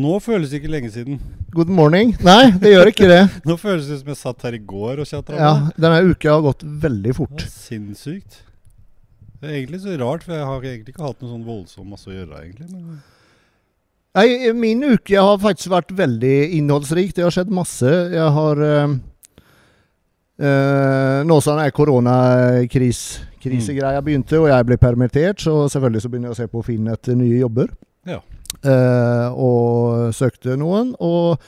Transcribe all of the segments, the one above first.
Nå føles det ikke lenge siden. Good morning. Nei, det gjør ikke det. Nå føles det som jeg satt her i går og tjatra. Ja, Denne uka har gått veldig fort. Sinnssykt. Det er egentlig så rart, for jeg har egentlig ikke hatt noe sånn voldsomt masse å gjøre. egentlig men Nei, Min uke har faktisk vært veldig innholdsrik. Det har skjedd masse. Jeg har øh, eh, Nå som koronakrisegreia begynte, og jeg ble permittert, så selvfølgelig så begynner jeg å se på Finn etter nye jobber. Eh, og søkte noen. Og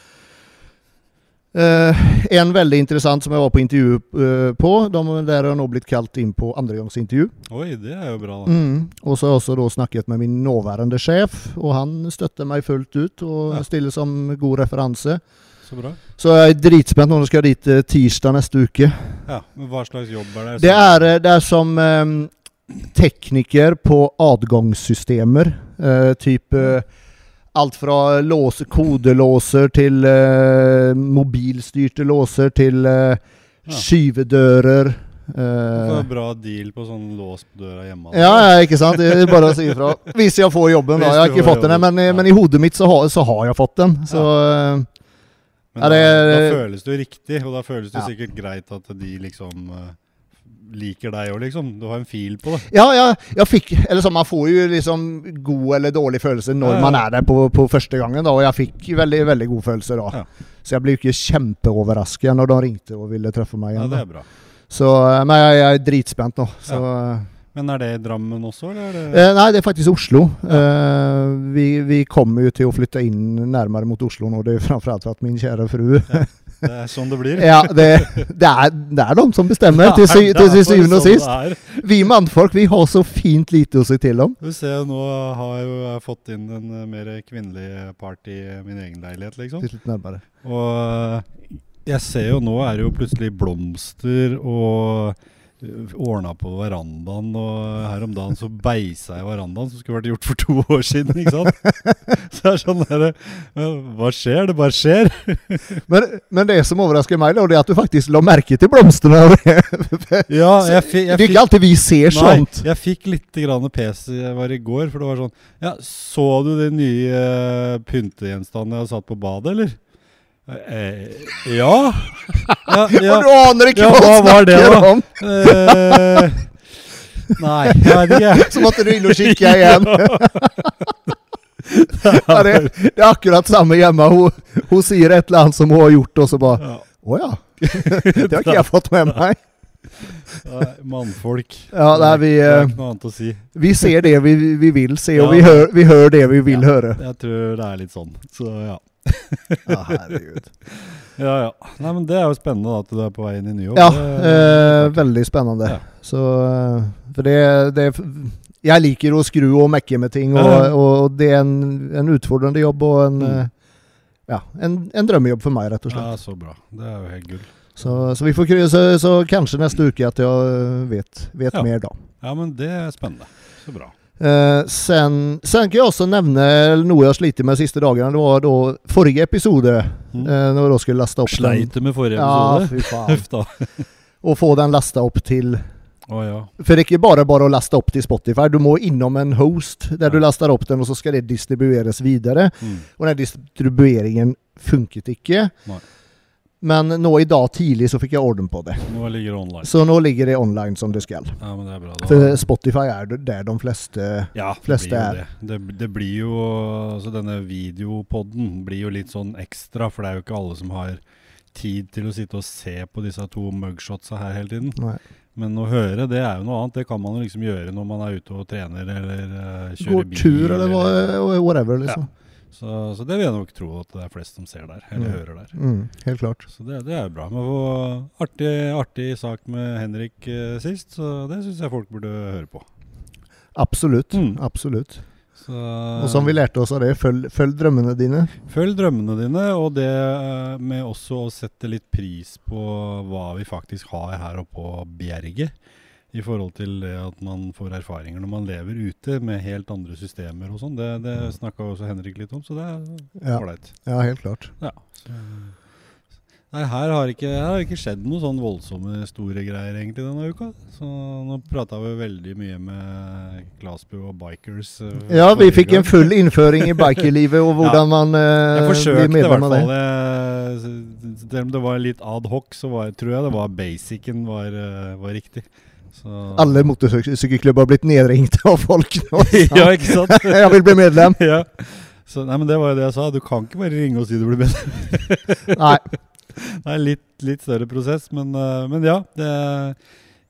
eh, en veldig interessant som jeg var på intervju eh, på. De der har nå blitt kalt inn på andregangsintervju. Oi, det er jo bra, da. Mm. Og så har jeg også da snakket med min nåværende sjef, og han støtter meg fullt ut og Ja. stiller som god referanse. Så bra. Så jeg er dritspent når jeg skal dit tirsdag neste uke. Ja, men Hva slags jobb er det? Det er, det er som um, tekniker på adgangssystemer. Uh, typ eh, alt fra låse, kodelåser til uh, mobilstyrte låser til uh, Ja. skyvedører. Uh, bra deal på sånn lås på døra hjemme. ja, ja, ikke sant? Det er bare å si ifra. Hvis jeg får jobben, da. Jeg har ikke fått den, men, men i hodet mitt så har, så har jeg fått den. Så uh, Men da, det- da føles det riktig, og da føles det sikkert greit at de liksom liker deg òg, liksom. Du har en fil på det. Ja, ja, jeg fikk Eller sånn, man får jo liksom god eller dårlig følelse når Ja, ja. man er der på, på første gangen, da. Og jeg fikk veldig, veldig god følelse da. Ja. Så jeg ble ikke kjempeoverrasket når de ringte og ville treffe meg igjen. Ja, det er bra. Så, eh, men jeg, jeg er dritspent nå. Så Men er det i Drammen også, eller? Er det eh, Nei, det er faktisk Oslo. Eh, vi, vi kommer jo til å flytte inn nærmere mot Oslo nå. Det er framfor alt for at min kjære fru Det er sånn det blir? Ja, det, det, er, det er de som bestemmer, til, sy, til, til syvende og sånn sist. er. Vi mannfolk vi har så fint lite å si til om. Du ser, nå har jeg jo fått inn en eh, mer kvinnelig part i min egen leilighet, liksom. Litt nærmere. Og eh, jeg ser jo nå er det jo plutselig blomster og ordna på verandaen, og her om dagen så beisa jeg verandaen, som skulle vært gjort for to år siden, ikke sant? Så det er sånn derre Hva skjer? Det bare skjer. Men, men det som overrasker meg, da, det er at du faktisk la merke til blomstene. Ja, jeg, fi, det er ikke alltid vi ser Nei, sånt. jeg fikk litt grann pes jeg var i går, for det var sånn Ja, så du de nye uh, pyntegjenstandene jeg har satt på badet, eller? Eh, ja. ja, ja. Og du aner ikke Ja, hva du var det snakker om! Eh, nei, jeg vet ikke. Som at du inn og kikker igjen. Ja, det, det er akkurat samme hjemme. Hun, hun sier et eller annet som hun har gjort, og så bare Ja. Å ja. Det har ikke jeg fått med meg. Mannfolk. Ja, nei, vi, det er eh, ikke noe annet å si. Vi ser det vi, vi vil se, og vi, hører, vi hører det vi vil høre. Jeg tror det er litt sånn. Så ja. Herregud. Ja, ja. Nei, men Det er jo spennende da, at du er på vei inn i ny jobb. Ja, eh, veldig spennende. Ja. Så eh, For det, det Jeg liker å skru og mekke med ting, og, og det er en, en utfordrende jobb og en Mm. eh, Ja, en, en drømmejobb for meg, rett og slett. ja, så bra. Det er jo helt gull. Så, så vi får kry- så, så kanskje neste uke at jeg vet, vet Ja. mer da. Ja, men det er spennende. Så bra. Eh, sen, sen kan jeg også nevne noe jeg har slitt med de siste dagene. Det var da forrige episode, Mm. eh, når jeg da skulle laste opp Sleit du med forrige Ja, episode? fy faen. Og få den lasta opp til oh, ja. For det er ikke bare bare å laste opp til Spotify. Du må innom en host der du Ja. laster opp den, og så skal det distribueres videre. Mm. Og den distribueringen funket ikke. Nei. Men nå i dag tidlig så fikk jeg orden på det. Nå ligger det online. Så nå ligger det online som det skal. Ja, men det er bra. Da. For Spotify er der de fleste ja, fleste det blir er. jo det. det. Det blir jo Altså, denne videopodden blir jo litt sånn ekstra, for det er jo ikke alle som har tid til å sitte og se på disse to mugshotsa her hele tiden. Nei. Men å høre, det er jo noe annet. Det kan man jo liksom gjøre når man er ute og trener eller uh, kjører Går bil. tur eller eller, whatever, liksom. Så, så det vil jeg nok tro at det er flest som ser der, eller Mm. hører der. Mm, helt klart. Så det, det er jo bra. Men få artig, artig sak med Henrik eh, sist, så det syns jeg folk burde høre på. Absolutt. Mm. Absolutt. Så, Og som vi lærte oss av det, følg, følg drømmene dine. Følg drømmene dine, og det eh, med også å sette litt pris på hva vi faktisk har her oppe på Bjerget. I forhold til det at man får erfaringer når man lever ute med helt andre systemer og sånn. Det, det snakka også Henrik litt om, så det er Ja. ålreit. Ja, helt klart. Ja. Nei, her har ikke, her har ikke skjedd noe sånn voldsomme store greier egentlig denne uka. Så nå prata vi veldig mye med Glasbu og bikers. eh, Ja, vi fikk en full innføring i bikerlivet og hvordan man Jeg eh, blir medlem av det. fall. Selv om det var litt ad hoc, så var, tror jeg det var basicen var, eh, var riktig. Så. Alle motorsykkelklubber har blitt nedringt av folk nå. ja, ikke sant? Jeg vil bli medlem. ja. Så, nei, men Det var jo det jeg sa. Du kan ikke bare ringe og si du blir medlem. Nei. Det er litt, litt større prosess, men, eh, men ja. Det,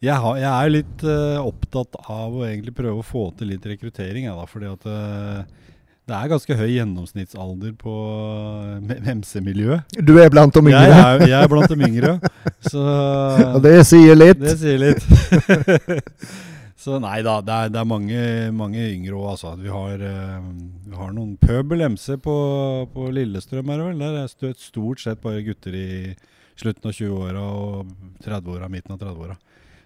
jeg, har, jeg er litt eh, opptatt av å egentlig prøve å få til litt rekruttering. Jeg, da, fordi at eh, det er ganske høy gjennomsnittsalder på eh, MC-miljøet. Du er blant de Jeg, yngre. er- jeg er blant de yngre. Så Og det sier litt. det sier litt. Så nei da, det er, det er mange, mange yngre òg, altså. Vi har, eh, vi har noen Pøbel MC på, på Lillestrøm, er det vel. Der er det stort sett bare gutter i slutten av 20-åra og 30-åra, midten av 30-åra.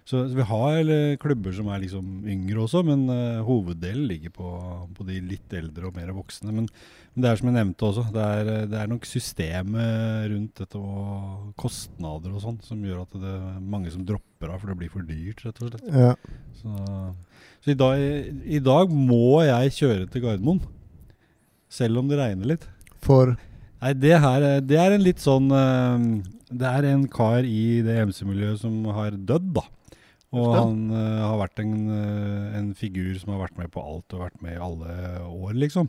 Så, så vi har eller, klubber som er liksom yngre også, men uh, hoveddelen ligger på, på de litt eldre og mer voksne. Men, men det er som jeg nevnte også, det er, eh, det er nok systemet rundt dette og kostnader og sånn som gjør at det er mange som dropper av, for det blir for dyrt, rett og slett. Ja. Så, så i, dag, i dag må jeg kjøre til Gardermoen, selv om det regner litt. For Nei, det her er- det er en litt sånn eh, Det er en kar i det MC-miljøet som har dødd, da. Og han uh, har vært en, eh, en figur som har vært med på alt og vært med i alle år, liksom.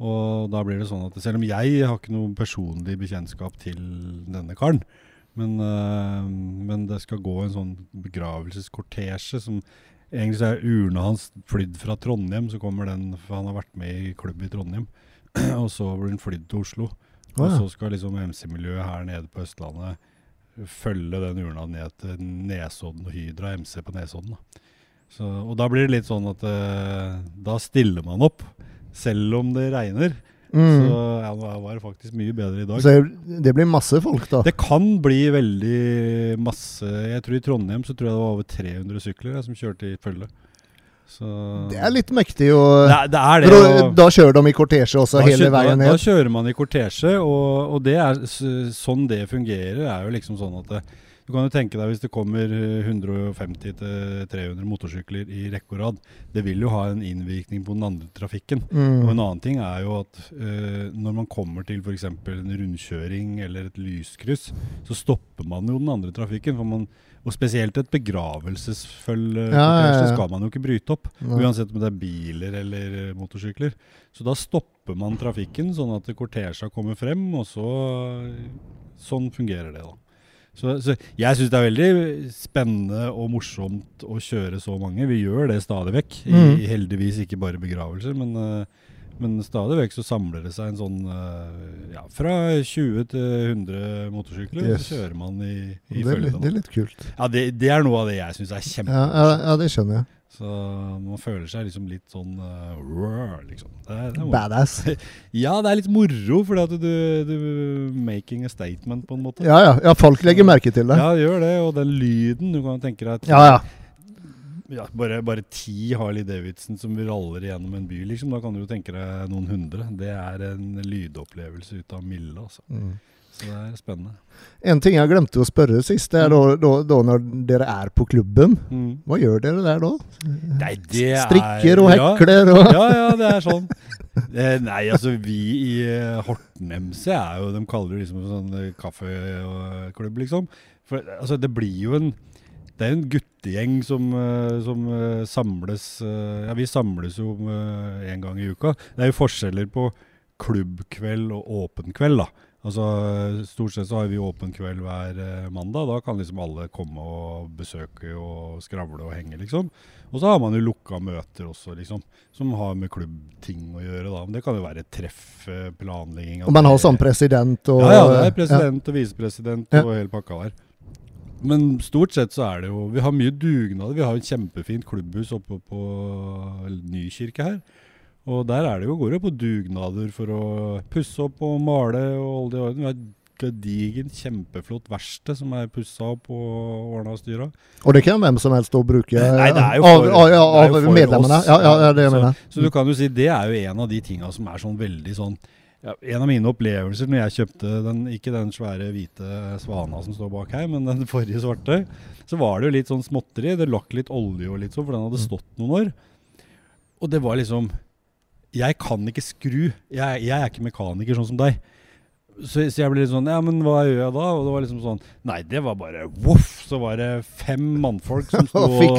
Og da blir det sånn at selv om jeg har ikke noe personlig bekjentskap til denne karen, men, uh, men det skal gå en sånn begravelseskortesje som Egentlig så er urna hans flydd fra Trondheim, så kommer den For han har vært med i klubb i Trondheim. og så blir den flydd til Oslo. Og så skal liksom MC-miljøet her nede på Østlandet følge den urna ned til Nesodden og Hydra MC på Nesodden. Da. Så, og da blir det litt sånn at uh, da stiller man opp, selv om det regner. mm. Så ja, nå var det faktisk mye bedre i dag. Så det blir masse folk, da. Det kan bli veldig masse Jeg tror i Trondheim så tror jeg det var over 300 sykler jeg, som kjørte i følge. Så Det er litt mektig å det, det det. og- da kjører de i kortesje også da hele veien da, da kjører man i kortesje, og, og det er sånn det fungerer. er jo liksom sånn at Du kan jo tenke deg hvis det kommer eh, 150-300 motorsykler i rekke og rad. Det vil jo ha en innvirkning på den andre trafikken. Og Mm. en annen ting er jo at uh, når man kommer til f.eks. en rundkjøring eller et lyskryss, så stopper man jo den andre trafikken. For man, og spesielt et begravelsesfølge Ja, ja, ja. skal man jo ikke bryte opp. Uansett om det er biler eller eh, motorsykler. Så da stopper man trafikken, sånn at kortesja kommer frem, og så Sånn fungerer det, da. Så, så jeg syns det er veldig spennende og morsomt å kjøre så mange. Vi gjør det stadig vekk. I, Mm. heldigvis ikke bare begravelser, men, eh, men stadig vekk så samler det seg en sånn eh, ja, Fra 20 til 100 motorsykler, Yes. så kjører man i, i Det er, det er litt kult. Ja, det, det er noe av det jeg syns er Ja, kjempemorsomt. ja, ja, det skjønner jeg. Så man føler seg liksom litt sånn uh, rrr, liksom. Det er, det er. Badass. Ja, det er litt moro, fordi at du, du Making a statement, på en måte. Ja, ja. ja, folk legger merke til det. Ja, gjør det. Og den lyden Du kan tenke deg at Ja, ja. Ja, bare, bare ti Harley Davidson som raller gjennom en by, liksom. Da kan du jo tenke deg noen hundre. Det er en lydopplevelse ut av milde, altså. Mm. Så det er spennende. En ting jeg glemte å spørre sist, det er da, da, da når dere er på klubben. Mm. Hva gjør dere der da? Nei, det er Strikker og hekler og Ja, ja, det er sånn. Eh, nei, altså vi i eh, Horten MC er jo De kaller det liksom en sånn eh, kaffeklubb, liksom. For altså, det blir jo en Det er en guttegjeng som, eh, som eh, samles eh, Ja, vi samles jo én gang i uka. Det er jo forskjeller på klubbkveld og åpen kveld, da. Altså, Stort sett så har vi åpen kveld hver mandag. Da kan liksom alle komme og besøke og skravle og henge, liksom. Og så har man jo lukka møter også, liksom. Som har med klubbting å gjøre, da. Men det kan jo være treff, planlegging Og man har sånn president og ja, ja, det er president og visepresident Ja. og hele pakka der. Men stort sett så er det jo Vi har mye dugnader. Vi har et kjempefint klubbhus oppe på Nykirke her. Og der er det jo, går det på dugnader for å pusse opp og male og holde det i orden. Vi har et gedigent, kjempeflott verksted som er pussa opp og ordna og styra. Og det kan hvem som helst å bruke Nei, det er jo for- av, ja, det er av jo for medlemmene. ja, ja, det jeg så, mener. så du kan jo si det er jo en av de tinga som er sånn veldig sånn ja, En av mine opplevelser når jeg kjøpte den, ikke den svære hvite svana som står bak her, men den forrige svarte, så var det jo litt sånn småtteri. Det lakk litt olje og litt sånn, for den hadde stått noen år. Og det var liksom Jeg kan ikke skru. Jeg, jeg er ikke mekaniker sånn som deg. Så, så jeg ble litt sånn Ja, men hva gjør jeg da? Og det var liksom sånn Nei, det var bare voff! Så var det fem mannfolk som sto Og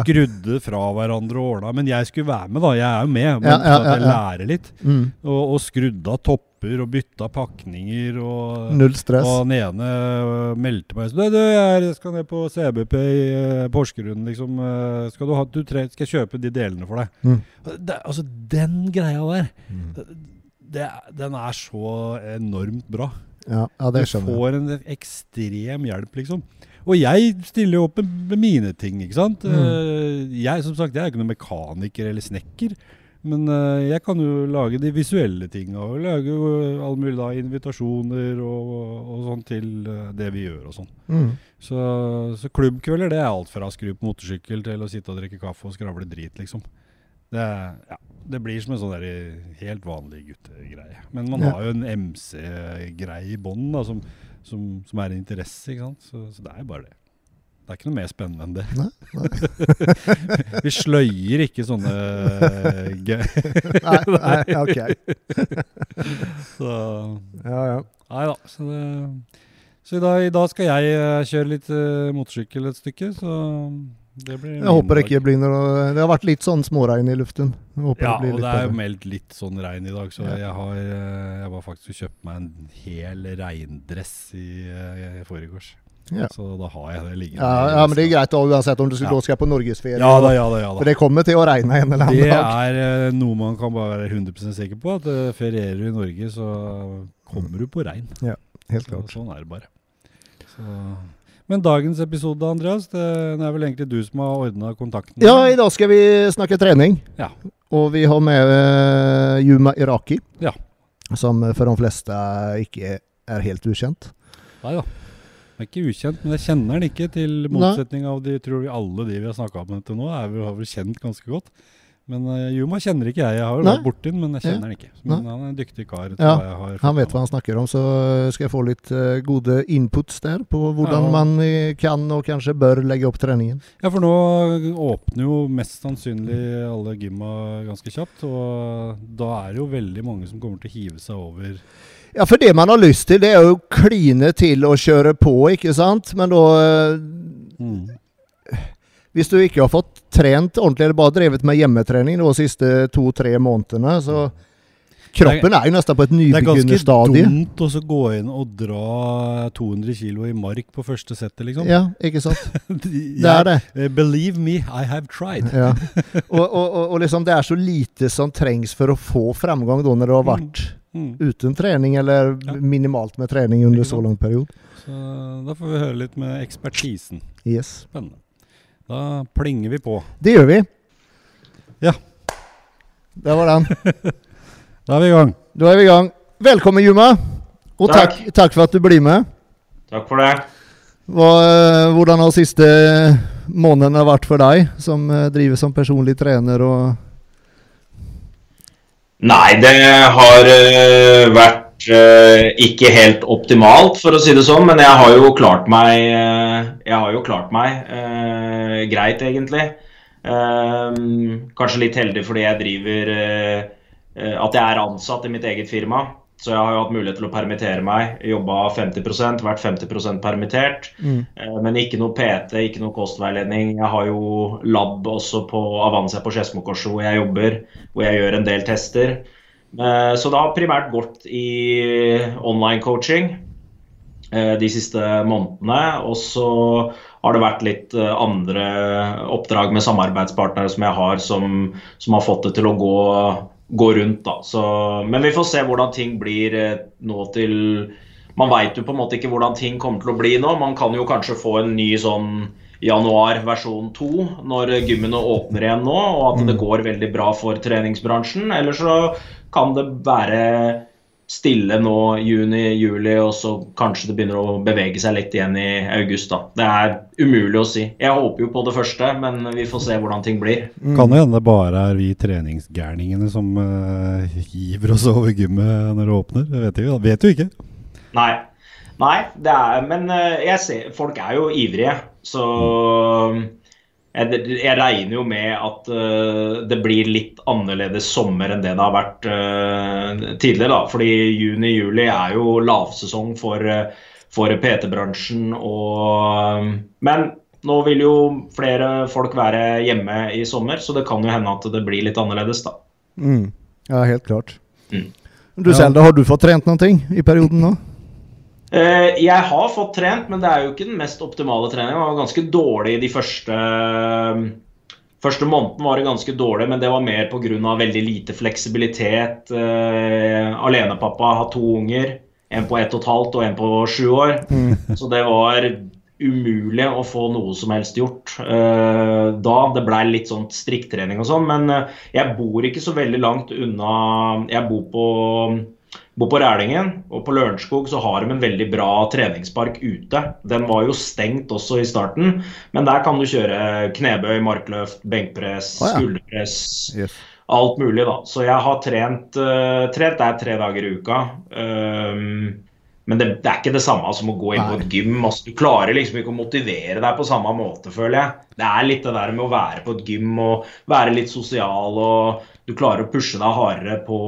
skrudde fra hverandre og ordna. Men jeg skulle være med, da. Jeg er jo med. Men Ja, ja, jeg ja, ja. lærer litt. Mm. Og, og skrudde av topper og bytta pakninger. Og, Null stress. og den ene øh, meldte meg sånn Du, du, jeg skal ned på CBP i uh, Porsgrunn, liksom. Uh, Skal du ha du tre, Skal jeg kjøpe de delene for deg? Mm. Det, altså, den greia der, Mm. Det, den er så enormt bra. Ja, ja, det Du skjønner jeg. får en ekstrem hjelp, liksom. Og jeg stiller jo opp med, mine ting, ikke sant. Mm. Eh, Jeg som sagt, jeg er ikke noen mekaniker eller snekker. Men eh, jeg kan jo lage de visuelle tinga, og lage jo alle mulige da, invitasjoner og, og sånn til eh, det vi gjør og sånn. Mm. Så, så klubbkvelder det er alt fra å skru på motorsykkel til å sitte og drikke kaffe og skravle drit, liksom. Det, ja, det blir som en sånn der helt vanlig guttegreie. Men man Ja. har jo en MC-greie i bånn som, som, som er en interesse, ikke sant. Så, så det er jo bare det. Det er ikke noe mer spennende enn det. Nei, Vi sløyer ikke sånne gøy. Nei, nei, ok. Så Ja, ja. Nei da. Så, det, så i, dag, i dag skal jeg eh, kjøre litt uh, motorsykkel et stykke, så Jeg håper det ikke blir noe Det har vært litt sånn småregn i luften. Håper Ja, det blir og litt det er jo bedre. meldt litt sånn regn i dag, så Ja. jeg har eh, Jeg var faktisk og kjøpte meg en hel regndress i, eh, i forgårs. Ja. Så da har jeg det liggende. Ja, ja, men det er greit da, uansett om du skal, Ja. da skal på norgesferie. Ja da, ja da. ja For det kommer til å regne en eller Det annen dag. er eh, noe man kan bare være 100 sikker på, at ferierer du i Norge, så kommer du på regn. Ja, Helt Så, klart. sånn er det bare. Så. Men dagens episode, Andreas, det, det er vel egentlig du som har ordna kontakten? Ja, i dag skal vi snakke trening. Ja. Og vi har med eh, Yuma Iraki. Ja. Som for de fleste ikke er helt ukjent. Nei da. Det er ikke ukjent, men jeg kjenner den ikke, til motsetning av de tror vi alle de vi har snakka om til nå, er vel, har vel kjent ganske godt. Men uh, Juma kjenner ikke jeg. Jeg har jo vært borti den, men jeg kjenner den ikke. Men han er en dyktig kar. Ja, Han vet hva han snakker om, så skal jeg få litt uh, gode inputs der på hvordan Ja. man eh, kan og kanskje bør legge opp treningen. Ja, for nå åpner jo mest sannsynlig alle gymma ganske kjapt. Og da er det jo veldig mange som kommer til å hive seg over Ja, for det man har lyst til, det er jo kline til å kjøre på, ikke sant? Men da eh, mm. Hvis du ikke har fått trent ordentlig, eller bare drevet med hjemmetrening de siste to-tre månedene, så Kroppen er jo nesten på et Det er ganske dumt å gå inn og dra 200 kilo i mark på første settet, liksom. Ja, ikke sant? det er det. Believe me, I have tried. Ja. Og, og, og, liksom det er så lite som trengs for å få fremgang da, når du har vært Mm. uten trening, eller Ja. minimalt med trening under så lang periode. Så da får vi høre litt med ekspertisen. Yes. Spennende. Da plinger vi på. Det gjør vi. Ja. Der var den. Da er vi i gang. Da er vi i gang. Velkommen, Juma. Og takk, Takk. takk for at du blir med. Takk for det. Hva, eh, hvordan har siste måneden vært for deg, som eh, driver som personlig trener og Nei, det har eh, vært ikke helt optimalt, for å si det sånn. Men jeg har jo klart meg, eh, jeg har jo klart meg eh, greit, egentlig. Eh, kanskje litt heldig fordi jeg driver eh, eh, At jeg er ansatt i mitt eget firma. Så jeg har jo hatt mulighet til å permittere meg. Jobba 50% vært 50 permittert. mm. Eh, Men ikke noe PT, ikke noe kostveiledning. Jeg har jo lab også på Avanza på Skedsmokorset hvor jeg jobber, hvor jeg gjør en del tester. Eh, Så det har primært gått i online coaching eh, de siste månedene. Og så har det vært litt eh, andre oppdrag med samarbeidspartnere som jeg har, som, som har fått det til å gå, gå rundt. Da. Så, men vi får se hvordan ting blir nå til Man veit jo på en måte ikke hvordan ting kommer til å bli nå. Man kan jo kanskje få en ny sånn januar versjon 2 når gymmene åpner igjen nå, og at det går veldig bra for treningsbransjen. Eller så kan det være stille nå juni-juli, og så kanskje det begynner å bevege seg litt igjen i august. da. Det er umulig å si. Jeg håper jo på det første, men vi får se hvordan ting blir. Mm. Kan det hende det bare er vi treningsgærningene som uh, hiver oss over gymmet når det åpner? Det vet vi vet jo ikke. Nei. Nei, det er, men uh, jeg ser, folk er jo ivrige. Så jeg, jeg, regner jo med at uh, det blir litt annerledes sommer enn det det har vært uh, tidligere. da, fordi juni-juli er jo lavsesong for, uh, for PT-bransjen. Men nå vil jo flere folk være hjemme i sommer, så det kan jo hende at det blir litt annerledes. da. Mm. Ja, helt klart. Mm. Du Selda, har du fått trent noe i perioden nå? Eh, jeg har fått trent, men det er jo ikke den mest optimale treningen. Jeg var ganske dårlig de første Første måneden var det ganske dårlig, men det var mer pga. veldig lite fleksibilitet. Uh, alenepappa har to unger. En på ett og et halvt og en på sju år. Mm. Så det var umulig å få noe som helst gjort da. Det blei litt sånn strikktrening og sånn, men jeg bor ikke så veldig langt unna Jeg bor på Bor på Rælingen, og på Lørenskog så har de en veldig bra treningspark ute. Den var jo stengt også i starten, men der kan du kjøre knebøy, markløft, benkpress, oh, ja. skulderpress. Yes. Alt mulig, da. Så jeg har trent, uh, trent der tre dager i uka. Um, men det, det, er ikke det samme som å gå inn på et gym. Altså, du klarer liksom ikke å motivere deg på samme måte, føler jeg. Det er litt det der med å være på et gym og være litt sosial og du klarer å pushe deg hardere på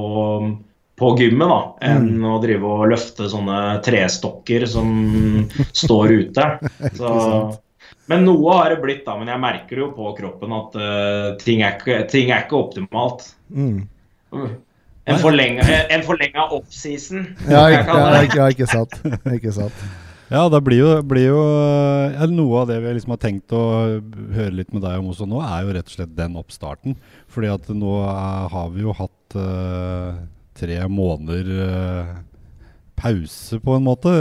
på gymmet da, enn mm. å drive og løfte sånne trestokker som står ute. Så, men noe har det blitt, da. Men jeg merker jo på kroppen at uh, ting, er ikke, ting, er ikke, optimalt. Mm. En forlenga, en forlenga offseason. Ja, ja, ja, ikke sant. Ikke sant. Ja, det blir jo, blir jo ja, Noe av det vi liksom har tenkt å høre litt med deg om også nå, er jo rett og slett den oppstarten. Fordi at nå er, har vi jo hatt uh, tre måneder uh, pause, på en måte.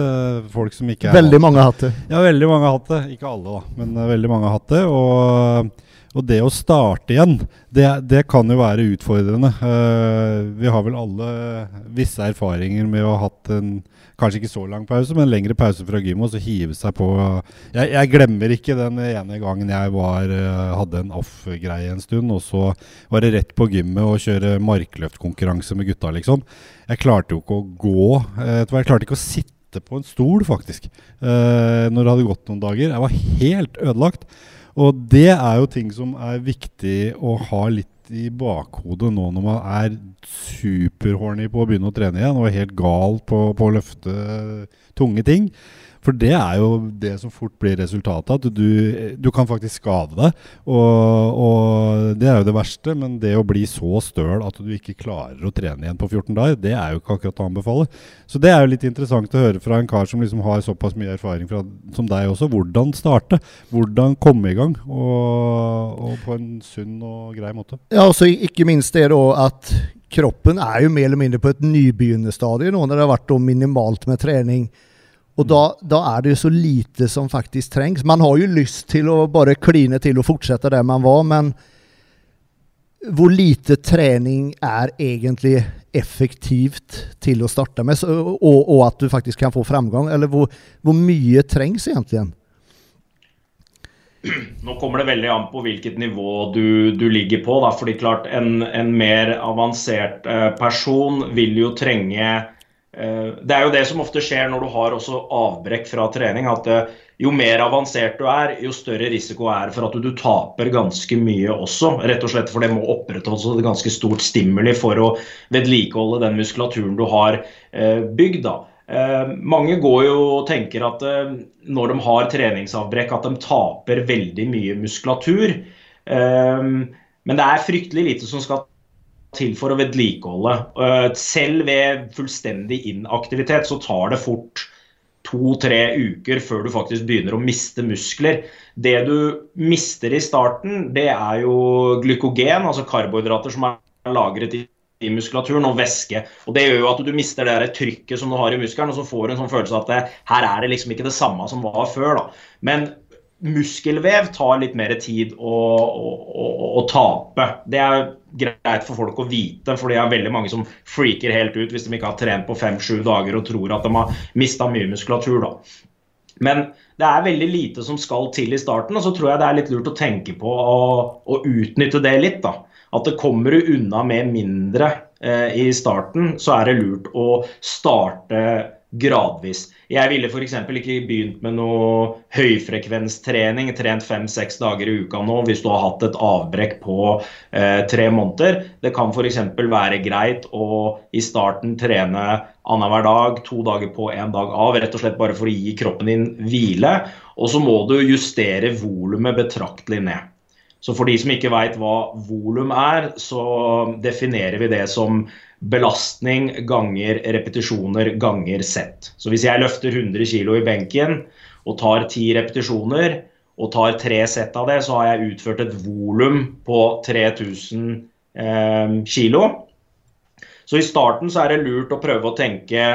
Folk som ikke er Veldig mange har hatt det. Ja, veldig mange har hatt det. Ikke alle, da, men uh, veldig mange har hatt det. Og, og det å starte igjen, det, det kan jo være utfordrende. Uh, vi har vel alle visse erfaringer med å ha hatt en Kanskje ikke så lang pause, men lengre pause fra gym og så hive seg på jeg, jeg, glemmer ikke den ene gangen jeg var, eh, hadde en off-greie en stund, og så var det rett på gymmet og kjøre markløftkonkurranse med gutta, liksom. Jeg klarte jo ikke å gå. Jeg klarte ikke å sitte på en stol, faktisk, eh, når det hadde gått noen dager. Jeg var helt ødelagt. Og det er jo ting som er viktig å ha litt i bakhodet nå når man er superhorny på å begynne å trene igjen og er helt gal på, på å løfte tunge ting. For det er jo det som fort blir resultatet. At du, du kan faktisk skade deg. Og, og, det er jo det verste. Men det å bli så støl at du ikke klarer å trene igjen på 14 dager, det er jo ikke akkurat å anbefale. Så det er jo litt interessant å høre fra en kar som liksom har såpass mye erfaring fra, som deg også. Hvordan starte. Hvordan komme i gang. Og, og på en sunn og grei måte. Ja, og ikke minst det da at kroppen er jo mer eller mindre på et nybegynnerstadium nå, når det har vært minimalt med trening og da, da, er det jo så lite som faktisk trengs. Man har jo lyst til å bare kline til og fortsette der man var, men hvor lite trening er egentlig effektivt til å starte med, og, og at du faktisk kan få framgang? Eller hvor, hvor mye trengs egentlig? Nå kommer det veldig an på hvilket nivå du, du ligger på. Da. fordi klart En, en mer avansert eh, person vil jo trenge det er jo det som ofte skjer når du har også avbrekk fra trening. at eh, Jo mer avansert du er, jo større risiko er det for at du, du taper ganske mye også. Rett og slett for det må opprettholdes et ganske stort stimuli for å vedlikeholde den muskulaturen du har eh, bygd. da. Mange går jo og tenker at når de har treningsavbrekk, at de taper veldig mye muskulatur. Men det er fryktelig lite som skal til for å vedlikeholde. Eh, selv ved fullstendig inaktivitet så tar det fort to-tre uker før du faktisk begynner å miste muskler. Det du mister i starten, det er jo glykogen, altså karbohydrater som er lagret i muskulaturen og væske. Og Det gjør jo at du mister det trykket som du har i muskelen, og så får du en sånn følelse at det, her er det liksom ikke det samme som var før. da. Men muskelvev tar litt mer tid å, å, å, å, tape. Det er greit for folk å vite, for det er veldig mange som freaker helt ut hvis de ikke har trent på fem-sju dager og tror at de har mista mye muskulatur. da. Men det er veldig lite som skal til i starten, og så tror jeg det er litt lurt å tenke på å, utnytte det litt. da. At det kommer du unna med mindre eh, i starten, så er det lurt å starte gradvis. Jeg ville f.eks. ikke begynt med noe høyfrekvenstrening, trent fem-seks dager i uka nå hvis du har hatt et avbrekk på eh, tre måneder. Det kan f.eks. være greit å i starten trene annenhver dag, to dager på, én dag av, rett og slett bare for å gi kroppen din hvile. Og så må du justere volumet betraktelig ned. Så for de som ikke veit hva volum er, så definerer vi det som belastning ganger repetisjoner ganger sett. Så hvis jeg løfter 100 kg i benken og tar 10 repetisjoner og tar tre sett av det, så har jeg utført et volum på 3000 eh, kg. Så i starten så er det lurt å prøve å tenke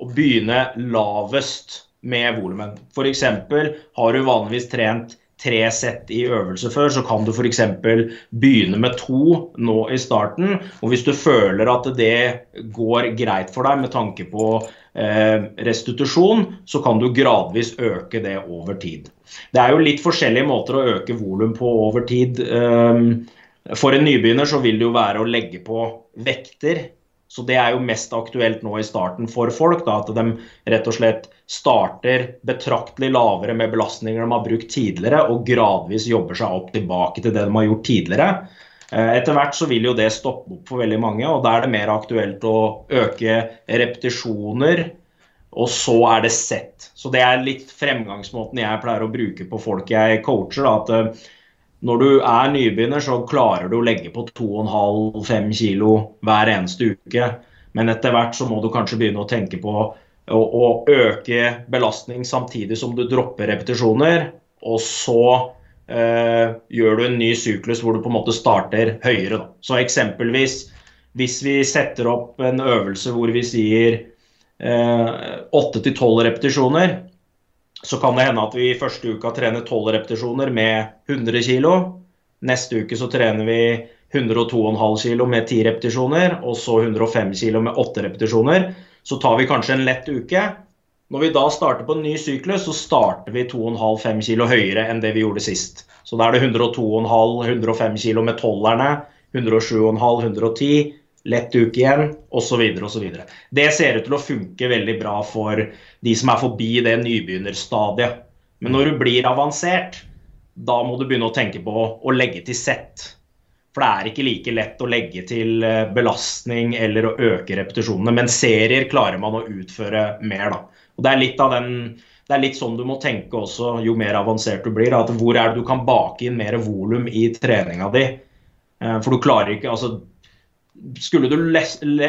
å begynne lavest med volumet. F.eks. har du vanligvis trent tre sett i øvelse før, så kan du f.eks. begynne med to nå i starten. Og hvis du føler at det går greit for deg med tanke på eh, restitusjon, så kan du gradvis øke det over tid. Det er jo litt forskjellige måter å øke volum på over tid. Eh, for en nybegynner så vil det jo være å legge på vekter så det er jo mest aktuelt nå i starten for folk. Da, at de rett og slett starter betraktelig lavere med belastninger de har brukt tidligere, og gradvis jobber seg opp tilbake til det de har gjort tidligere. Eh, etter hvert så vil jo det stoppe opp for veldig mange, og da er det mer aktuelt å øke repetisjoner. Og så er det sett. Så det er litt fremgangsmåten jeg pleier å bruke på folk jeg coacher. Da, at eh, når du er nybegynner, så klarer du å legge på 2,5-5 kilo hver eneste uke. Men etter hvert så må du kanskje begynne å tenke på å, å øke belastning samtidig som du dropper repetisjoner. Og så eh, gjør du en ny syklus hvor du på en måte starter høyere. Da. Så eksempelvis hvis vi setter opp en øvelse hvor vi sier eh, 8-12 repetisjoner, så kan det hende at vi i første uka trener 12 repetisjoner med 100 kg. Neste uke så trener vi 102,5 kg med 10 repetisjoner, og så 105 kg med 8 repetisjoner. Så tar vi kanskje en lett uke. Når vi da starter på en ny syklus, så starter vi 2,5-5 kg høyere enn det vi gjorde sist. Så da er det 102,5-105 kg med tollerne, 107,5, 110, lett uke igjen, osv. osv. Det ser ut til å funke veldig bra for de som er forbi det nybegynnerstadiet. Men når du blir avansert, da må du begynne å tenke på å legge til sett. For det er ikke like lett å legge til eh, belastning eller å øke repetisjonene. Men serier klarer man å utføre mer, da. Og det er litt av den det er litt sånn du må tenke også jo mer avansert du blir. at Hvor er det du kan bake inn mer volum i treninga di? Eh, for du klarer ikke altså skulle du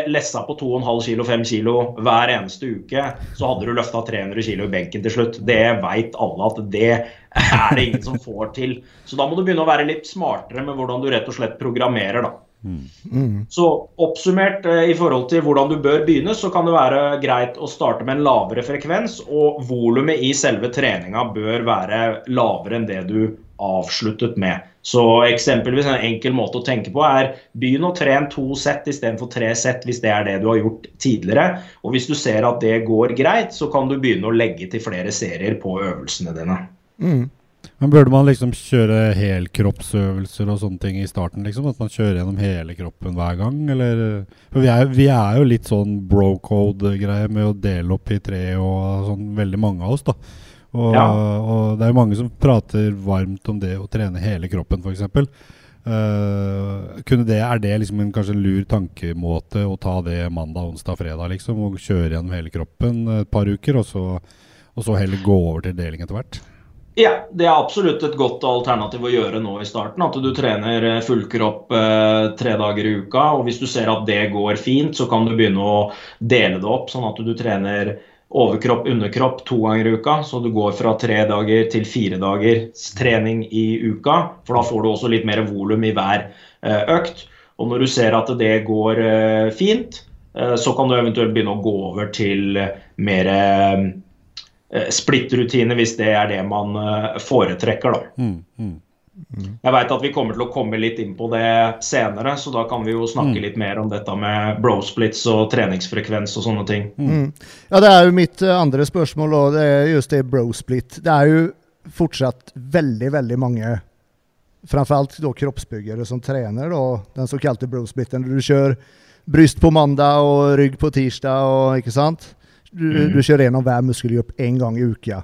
lessa på 2,5 kg, 5 kg hver eneste uke, så hadde du løfta 300 kg i benken til slutt. Det veit alle at det er det ingen som får til. Så da må du begynne å være litt smartere med hvordan du rett og slett programmerer. da. Mm. Så oppsummert eh, i forhold til hvordan du bør begynne, så kan det være greit å starte med en lavere frekvens, og volumet i selve treninga bør være lavere enn det du avsluttet med. Så eksempelvis En enkel måte å tenke på er begynn å trene to sett istedenfor tre sett hvis det er det du har gjort tidligere. Og Hvis du ser at det går greit, så kan du begynne å legge til flere serier på øvelsene dine. Mm. Men Burde man liksom kjøre helkroppsøvelser og sånne ting i starten? liksom? At man kjører gjennom hele kroppen hver gang? Eller? For vi er, vi er jo litt sånn bro-code-greie med å dele opp i tre og sånn, veldig mange av oss. da. Og, ja. og, det er jo mange som prater varmt om det å trene hele kroppen, f.eks. Uh, kunne det, er det liksom en, kanskje en lur tankemåte å ta det mandag, onsdag, fredag, liksom? Og kjøre gjennom hele kroppen et par uker, og så, og så heller gå over til deling etter hvert? Ja, det er absolutt et godt alternativ å gjøre nå i starten. At du trener fullkropp eh, tre dager i uka. Og hvis du ser at det går fint, så kan du begynne å dele det opp. Sånn at du trener overkropp, underkropp to ganger i uka. Så du går fra tre dager til fire dagers trening i uka. For da får du også litt mer volum i hver eh, økt. Og når du ser at det går eh, fint, eh, så kan du eventuelt begynne å gå over til mer eh, splittrutine hvis det er det man eh, foretrekker. da. Mm, mm. Jeg veit at vi kommer til å komme litt inn på det senere, så da kan vi jo snakke Mm. litt mer om dette med brosplits og treningsfrekvens og sånne ting. Mm. Ja, det er jo mitt eh, andre spørsmål, og det er just det bro-split. Det er jo fortsatt veldig, veldig mange, framfor alt da kroppsbyggere, som trener da, den såkalte bro-splitten. Du kjører bryst på mandag og rygg på tirsdag, og, ikke sant? Du, Mm. du kjører gjennom hver muskelgruppe én gang i uka.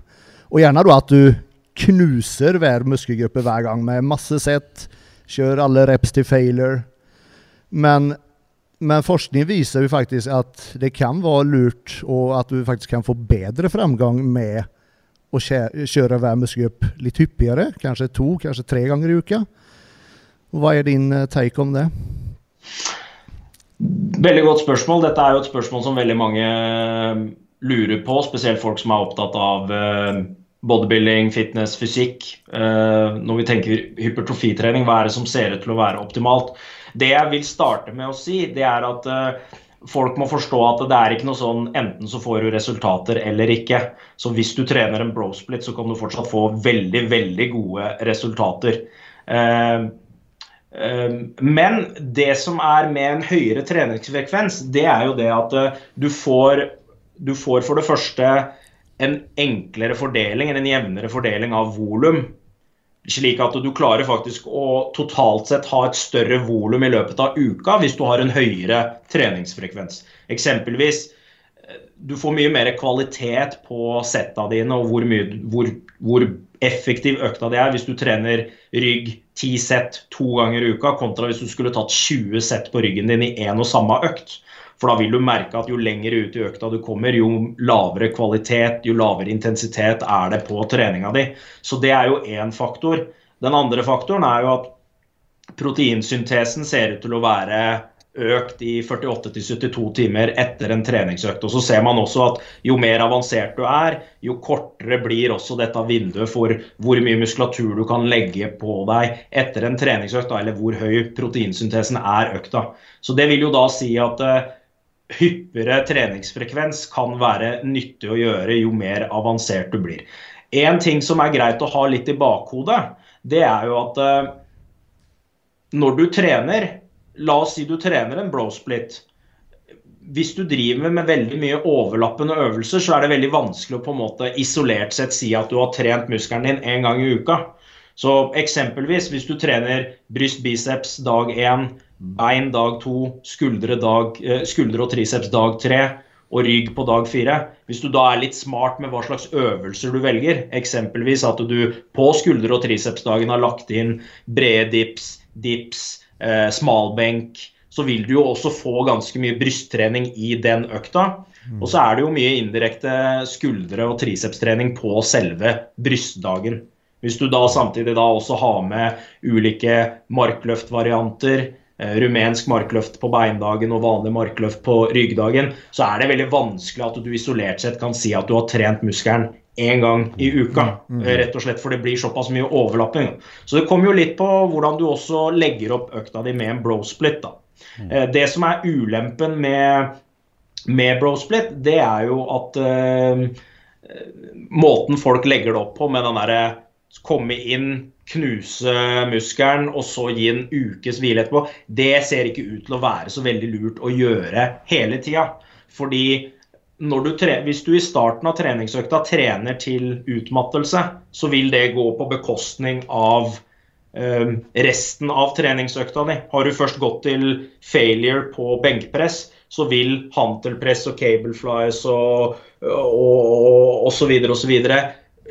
Og gjerne da at du knuser hver muskelgruppe hver gang med masse sett. Kjør alle reps til failure. Men men forskning viser jo faktisk at det kan være lurt, og at du faktisk kan få bedre framgang med å kjøre hver muskelgruppe litt hyppigere. Kanskje to, kanskje tre ganger i uka. Hva er din eh, take om det? Veldig godt spørsmål. Dette er jo et spørsmål som veldig mange eh, lurer på, spesielt folk som er opptatt av eh, bodybuilding, fitness, fysikk. Eh, Når vi tenker hypertrofitrening, hva er det som ser ut til å være optimalt? Det jeg vil starte med å si, det er at folk må forstå at det er ikke noe sånn enten så får du resultater eller ikke. Så hvis du trener en bro-split, så kan du fortsatt få veldig, veldig gode resultater. Eh, Um, Men det som er med en høyere treningsfrekvens, det er jo det at uh, du får, du får for det første en enklere fordeling, en jevnere fordeling av volum. Slik at du klarer faktisk å totalt sett ha et større volum i løpet av uka hvis du har en høyere treningsfrekvens. Eksempelvis du får mye mer kvalitet på setta dine og hvor, mye, hvor, hvor effektiv økta det er hvis du trener rygg 10 sett to ganger i uka, kontra hvis du skulle tatt 20 sett på ryggen din i én og samme økt. For da vil du merke at jo lenger ut i økta du kommer, jo lavere kvalitet, jo lavere intensitet er det på treninga di. Så det er jo én faktor. Den andre faktoren er jo at proteinsyntesen ser ut til å være økt i 48-72 timer etter en treningsøkt. Og så ser man også at jo mer avansert du er, jo kortere blir også dette vinduet for hvor mye muskulatur du kan legge på deg etter en treningsøkt, eller hvor høy proteinsyntesen er økta. Så det vil jo da si at uh, hyppigere treningsfrekvens kan være nyttig å gjøre jo mer avansert du blir. En ting som er greit å ha litt i bakhodet, det er jo at uh, når du trener La oss si du trener en bro-split. Hvis du driver med veldig mye overlappende øvelser, så er det veldig vanskelig å på en måte isolert sett si at du har trent muskelen din én gang i uka. Så eksempelvis hvis du trener bryst, biceps dag én, bein dag to, skuldre, dag, skuldre og triceps dag tre og rygg på dag fire. Hvis du da er litt smart med hva slags øvelser du velger, eksempelvis at du på skuldre- og tricepsdagen har lagt inn brede dips, dips, eh, smalbenk, så vil du jo også få ganske mye brysttrening i den økta. Mm. Og så er det jo mye indirekte skuldre- og tricepstrening på selve brystdagen. Hvis du da samtidig da også har med ulike markløftvarianter, eh, rumensk markløft på beindagen og vanlig markløft på ryggdagen, så er det veldig vanskelig at du isolert sett kan si at du har trent muskelen én gang i uka. Rett og slett for det blir såpass mye overlapping. Så det kommer jo litt på hvordan du også legger opp økta di med en bro-split. da. Det som er ulempen med, med bro-split, det er jo at uh, måten folk legger det opp på med den derre komme inn, knuse muskelen og så gi en ukes hvile etterpå, det ser ikke ut til å være så veldig lurt å gjøre hele tida. Fordi du hvis du i starten av treningsøkta trener til utmattelse, så vil det gå på bekostning av eh, resten av treningsøkta di. Har du først gått til failure på benkpress, så vil hantelpress og cableflies og, og så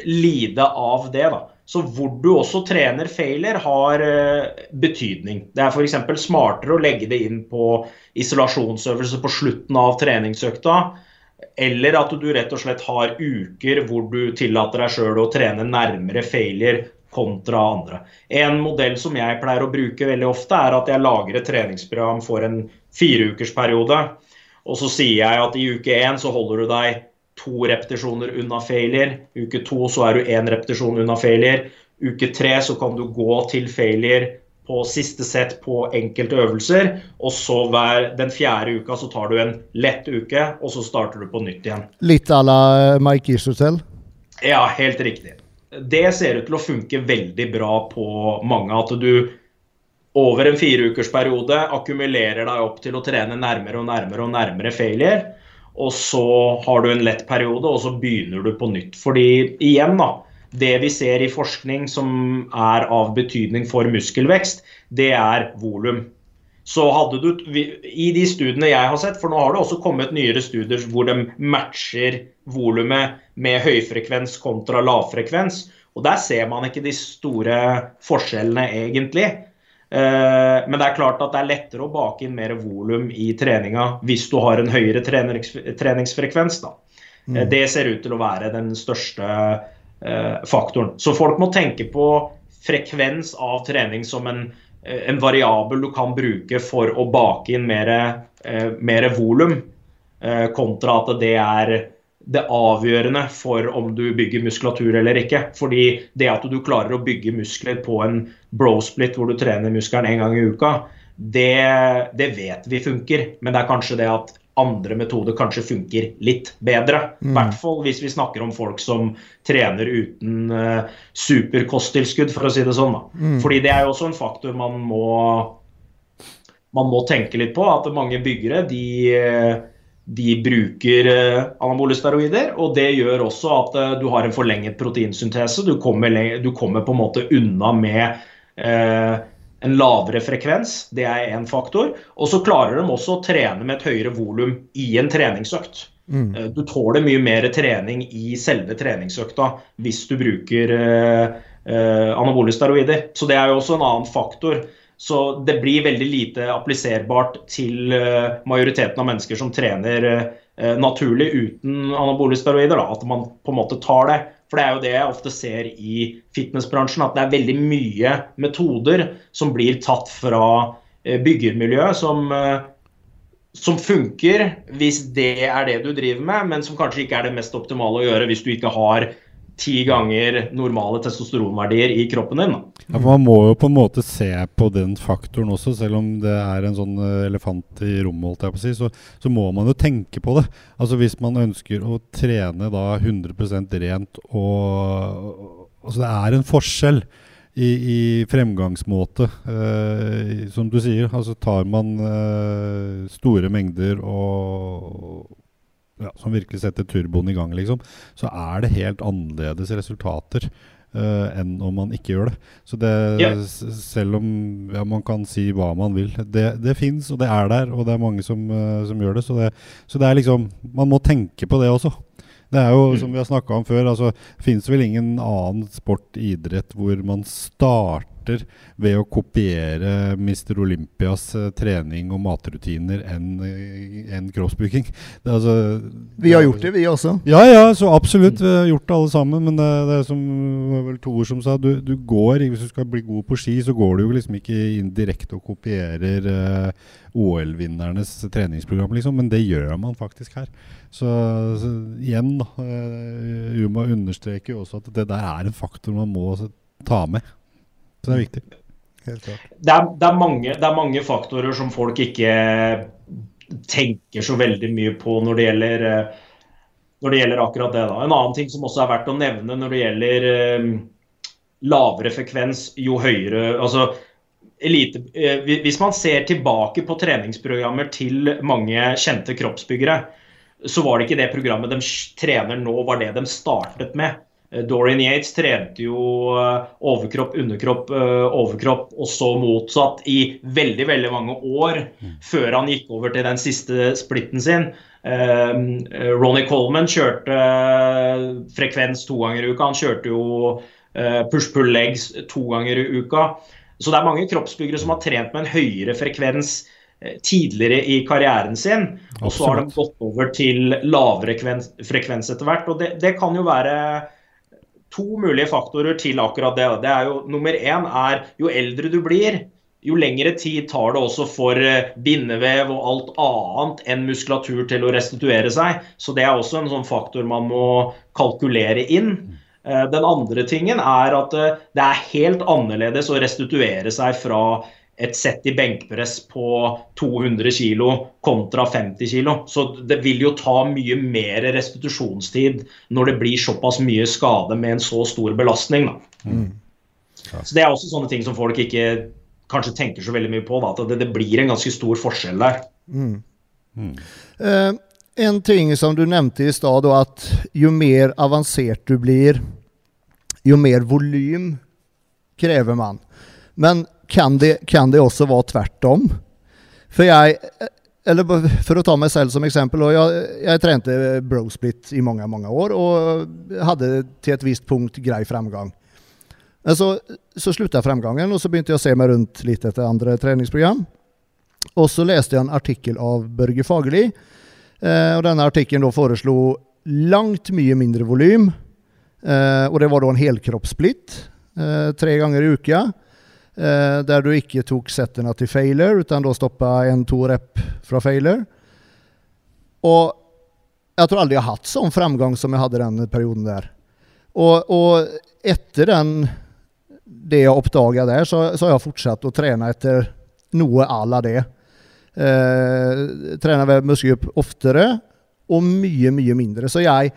lide av det. da. Så hvor du også trener failure, har uh, betydning. Det er f.eks. smartere å legge det inn på isolasjonsøvelse på slutten av treningsøkta. Eller at du rett og slett har uker hvor du tillater deg sjøl å trene nærmere failure kontra andre. En modell som jeg pleier å bruke veldig ofte, er at jeg lager et treningsprogram for en fireukersperiode. Og så sier jeg at i uke én så holder du deg to repetisjoner unna failure. Uke to så er du én repetisjon unna failure. Uke tre så kan du gå til failure på siste sett på enkelte øvelser. Og så hver, den fjerde uka så tar du en lett uke, og så starter du på nytt igjen. Litt à la Mike Isotel? Ja, helt riktig. Det ser ut til å funke veldig bra på mange. At du over en fireukersperiode akkumulerer deg opp til å trene nærmere og nærmere og nærmere failure. Og så har du en lett periode, og så begynner du på nytt. Fordi igjen, da. Det vi ser i forskning som er av betydning for muskelvekst, det er volum. Så hadde du, I de studiene jeg har sett, for nå har det også kommet nyere studier hvor de matcher volumet med høyfrekvens kontra lavfrekvens. Og der ser man ikke de store forskjellene, egentlig. Eh, men det er klart at det er lettere å bake inn mer volum i treninga hvis du har en høyere treningsfrekvens. Da. Mm. Eh, det ser ut til å være den største faktoren. Så folk må tenke på frekvens av trening som en, en variabel du kan bruke for å bake inn mer, mer volum, kontra at det er det avgjørende for om du bygger muskulatur eller ikke. Fordi det at du klarer å bygge muskler på en bro-split hvor du trener muskelen en gang i uka, det, det, vet vi funker. Men det er kanskje det at andre metoder kanskje funker litt bedre. I mm. hvert fall hvis vi snakker om folk som trener uten uh, superkosttilskudd, for å si det sånn. Mm. Fordi det er jo også en faktor man må, man må tenke litt på. At mange byggere de uh, de bruker uh, anabole steroider. Og det gjør også at uh, du har en forlenget proteinsyntese. Du kommer, du kommer på en måte unna med eh, en lavere frekvens. Det er én faktor. Og så klarer de også å trene med et høyere volum i en treningsøkt. Mm. Eh, du tåler mye mer trening i selve treningsøkta hvis du bruker eh, anabole steroider. Så det er jo også en annen faktor. Så det blir veldig lite appliserbart til eh, majoriteten av mennesker som trener uh, naturlig uten anabole steroider. Da, at man på en måte tar det. For det er jo det jeg ofte ser i fitnessbransjen, at det er veldig mye metoder som blir tatt fra uh, byggermiljøet som, som funker hvis det er det du driver med, men som kanskje ikke er det mest optimale å gjøre hvis du ikke har ti ganger normale testosteronverdier i kroppen din. Ja, for Man må jo på en måte se på den faktoren også, selv om det er en sånn eh, elefant i rommet, si, så, så, må man jo tenke på det. Altså Hvis man ønsker å trene da 100% rent og Altså det er en forskjell. I, i, fremgangsmåte. Eh, som du sier, altså tar man eh, store mengder og ja, som virkelig setter turboen i gang, liksom, så er det helt annerledes resultater uh, enn om man ikke gjør det. Så det, yeah. selv om ja, man kan si hva man vil, det, det fins, og det er der, og det er mange som, uh, som gjør det. Så, det. så det er liksom Man må tenke på det også. Det er jo, mm. som vi har snakka om før, altså fins vel ingen annen sport, idrett, hvor man starter starter ved å kopiere Mr. Olympias uh, trening og matrutiner enn uh, en crossbooking. Altså, vi har gjort det, vi også. Ja, ja, så absolutt. Vi har gjort det alle sammen. Men det, det er som vel Tor som sa, du, du, går Hvis du skal bli god på ski, så går du jo liksom ikke inn direkte og kopierer uh, OL-vinnernes treningsprogram, liksom. Men det gjør man faktisk her. Så, så igjen, da. Uh, Uma understreker jo også at det der er en faktor man må ta med. Så det er viktig. Helt klart. Det er, det, er mange, det er mange faktorer som folk ikke tenker så veldig mye på når det gjelder, når det gjelder akkurat det. Da. En annen ting som også er verdt å nevne når det gjelder eh, lavere frekvens, jo høyere altså, elite, eh, Hvis man ser tilbake på treningsprogrammer til mange kjente kroppsbyggere, så var det ikke det programmet de trener nå, var det de startet med. Eh, Dorian Yates trente jo eh, overkropp, underkropp, eh, overkropp og så motsatt i veldig veldig mange år mm. før han gikk over til den siste splitten sin. Ronny Coleman kjørte frekvens to ganger i uka. Han kjørte jo push-pull legs to ganger i uka. Så det er mange kroppsbyggere som har trent med en høyere frekvens tidligere i karrieren sin. Og så har de gått over til lavere frekvens etter hvert. Og det, det kan jo være to mulige faktorer til akkurat det. Det er jo, Nummer én er jo eldre du blir, jo lengre tid tar det også for eh, bindevev og alt annet enn muskulatur til å restituere seg. Så det er også en sånn faktor man må kalkulere inn. Eh, den andre tingen er at eh, det er helt annerledes å restituere seg fra et sett i benkpress på 200 kg kontra 50 kg. Så det vil jo ta mye mer restitusjonstid når det blir såpass mye skade med en så stor belastning. Mm. Så Det er også sånne ting som folk ikke kanskje tenker så veldig mye på. Da, at det, det, blir en ganske stor forskjell der. Mm. Mm. Uh, en ting som du nevnte i stad, at jo mer avansert du blir, jo mer volym krever man. Men kan det, kan det også være tvert om? For jeg eller for å ta meg selv som eksempel. Jeg, jeg trente brosplit i mange mange år og hadde til et visst punkt grei fremgang. Men så, så slutta fremgangen, og så begynte jeg å se meg rundt litt etter andre treningsprogram. Og så leste jeg en artikkel av Børge Fagerli. Eh, og denne artikkelen foreslo langt mye mindre volym. Eh, og det var da en helkroppssplitt eh, tre ganger i uka. Eh, der du ikke tok settene til failure, utan da stoppa en-to rep fra failure. Og jeg tror aldri jeg har hatt sånn framgang som jeg hadde den perioden der. Og, og etter den, det jeg oppdaga der, så, så, har jeg fortsatt å trene etter noe à la det. Eh, trener ved muskelgruppe oftere og mye, mye mindre. Så jeg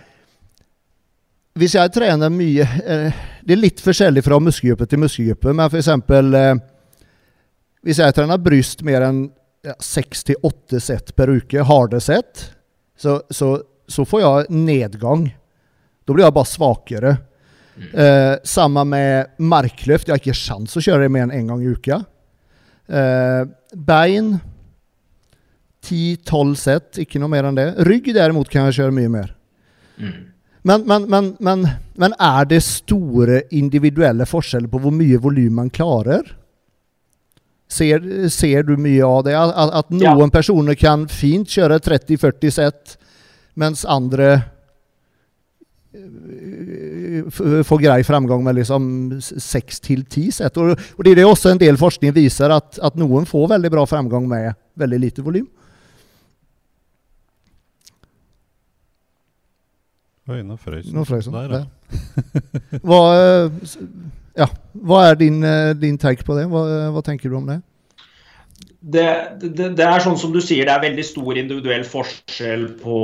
hvis jeg trener mye eh, Det er litt forskjellig fra muskelgruppe til muskelgruppe, men f.eks. Eh, hvis jeg trener bryst mer enn seks til åtte sett per uke, harde sett, så, så, så, får jeg nedgang. Da blir jeg bare svakere. Mm. Eh, samme med markløft. Jeg har ikke sjans å kjøre det mer enn én en gang i uka. Eh, bein ti-tolv sett, ikke noe mer enn det. Rygg derimot kan jeg kjøre mye mer. Mm. Men, men, men, men, er det store individuelle forskjeller på hvor mye volum man klarer? Ser, ser, du mye av det? At, at noen ja. personer kan fint kjøre 30-40 sett, mens andre eh, får grei framgang med liksom 6-10 sett. Og, og, det er også en del forskning viser at, at noen får veldig bra framgang med veldig lite volum. Oi, nå frøs. Nå frøys. Der, ja. hva, eh, ja. hva, er din, eh, din take på det? Hva, hva, tenker du om det? Det, det? det, er sånn som du sier, det er veldig stor individuell forskjell på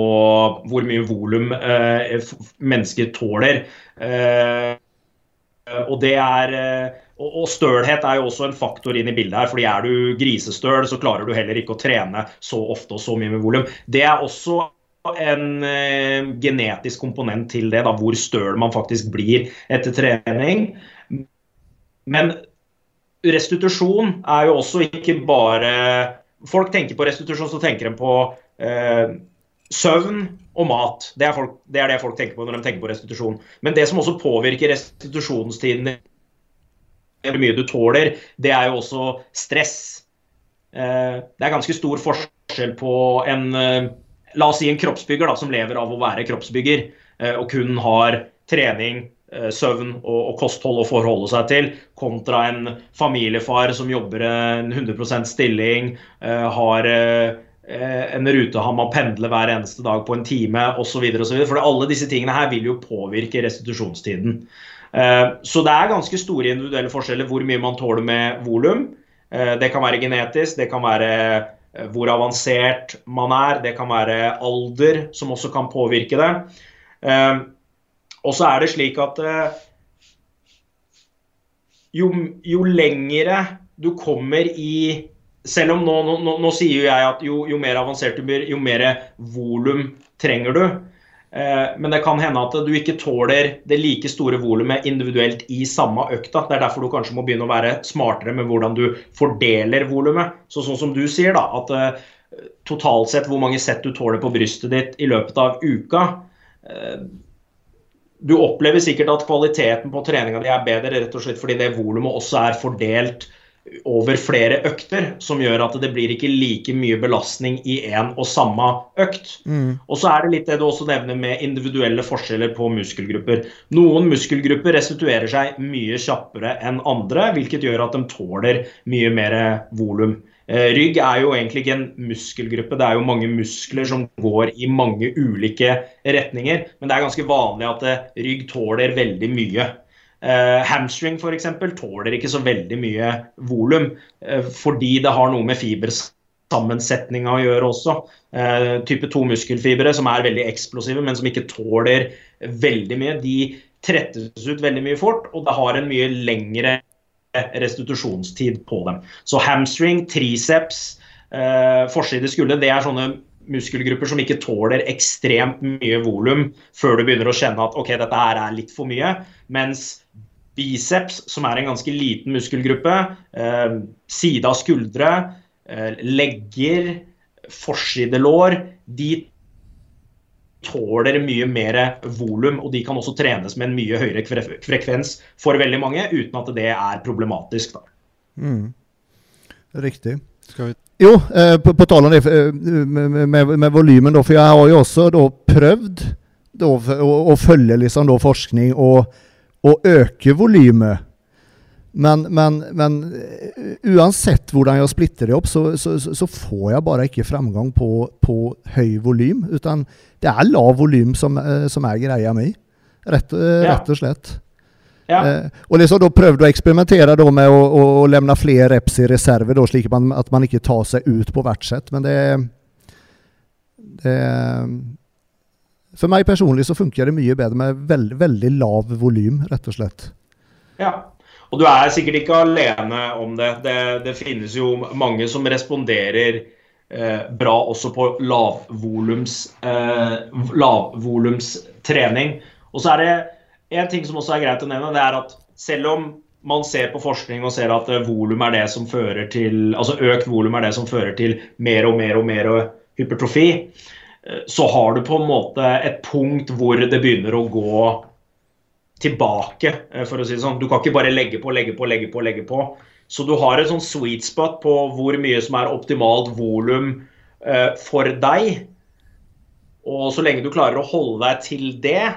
hvor mye volum eh, mennesker tåler. Eh, og det er eh, og, stølhet er jo også en faktor inn i bildet her. fordi Er du grisestøl, så klarer du heller ikke å trene så ofte og så mye med volum. Det er også en eh, genetisk komponent til det, da, hvor støl man faktisk blir etter trening. Men restitusjon er jo også ikke bare Folk tenker på restitusjon, så tenker de på eh, søvn og mat. Det er, folk, det er, det folk tenker på når de tenker på restitusjon. Men det som også påvirker restitusjonstiden, hvor mye du tåler, det er jo også stress. Eh, det er ganske stor forskjell på en eh, La oss si en kroppsbygger da, som lever av å være kroppsbygger, eh, og kun har trening, eh, søvn og, kosthold å forholde seg til, kontra en familiefar som jobber en 100% stilling, eh, har en rute han må pendle hver eneste dag på en time osv. For alle disse tingene her vil jo påvirke restitusjonstiden. Så det er ganske store individuelle forskjeller hvor mye man tåler med volum. Det kan være genetisk, det kan være hvor avansert man er. Det kan være alder som også kan påvirke det. Eh, og så er det slik at eh, jo, jo lengre du kommer i Selv om nå, nå, nå sier jeg at jo, jo, mer avansert du blir, jo mer volum trenger du. Eh, men det kan hende at du ikke tåler det like store volumet individuelt i samme økta. Det er derfor du kanskje må begynne å være smartere med hvordan du fordeler volumet. Så sånn som du sier, da, at uh, totalt sett hvor mange sett du tåler på brystet ditt i løpet av uka uh, Du opplever sikkert at kvaliteten på treninga di er bedre rett og slett fordi det volumet også er fordelt over flere økter, som gjør at det blir ikke like mye belastning i én og samme økt. Mm. Og så er det litt det du også nevner med individuelle forskjeller på muskelgrupper. Noen muskelgrupper restituerer seg mye kjappere enn andre, hvilket gjør at de tåler mye mer volum. Eh, rygg er jo egentlig ikke en muskelgruppe, det er jo mange muskler som går i mange ulike retninger. Men det er ganske vanlig at eh, rygg tåler veldig mye. Uh, hamstring f.eks. tåler ikke så veldig mye volum, uh, fordi det har noe med fibersammensetninga å gjøre også. Uh, type 2-muskelfibre som er veldig eksplosive, men som ikke tåler veldig mye. De trettes ut veldig mye fort, og det har en mye lengre restitusjonstid på dem. Så hamstring, triceps, forside skulder, det er sånne muskelgrupper som ikke tåler ekstremt mye volum før du begynner å kjenne at ok, dette her er litt for mye. Mens biceps, som er en ganske liten muskelgruppe, eh, side av skuldre, eh, legger, forsidelår, de tåler mye mer volum, og de kan også trenes med en mye høyere frekvens for veldig mange, uten at det er problematisk. Mm. Riktig. Skal vi jo, eh, på, på tal om det eh, med, med, med, volymen, da, for jeg har jo også da prøvd da, å, å, følge liksom da forskning og, og øke volumet. Men, men, men, eh, uansett hvordan jeg splitter det opp, så, så, så får jeg bare ikke fremgang på, på høy volym. Utan det er lav volym som, som, er greia mi, rett, rett og slett. Ja. Eh, og liksom da prøvde å eksperimentere da med å, å, å levne flere reps i reserve, slik man, at man ikke tar seg ut på hvert sett. Men det, det For meg personlig så funker det mye bedre med veld, veldig lav volym, rett og slett. Ja, og du er sikkert ikke alene om det. Det, det finnes jo mange som responderer eh, bra også på lavvolums eh, lavvolumstrening. Og så er det en ting som også er greit å nevne, det er at selv om man ser på forskning og ser at volum er det som fører til altså økt volum er det som fører til mer og mer og mer hypertrofi, eh, så har du på en måte et punkt hvor det begynner å gå tilbake, eh, for å si det sånn. Du kan ikke bare legge på, legge på, legge på. legge på. Så du har et sånn sweet spot på hvor mye som er optimalt volum eh, for deg. Og så lenge du klarer å holde deg til det,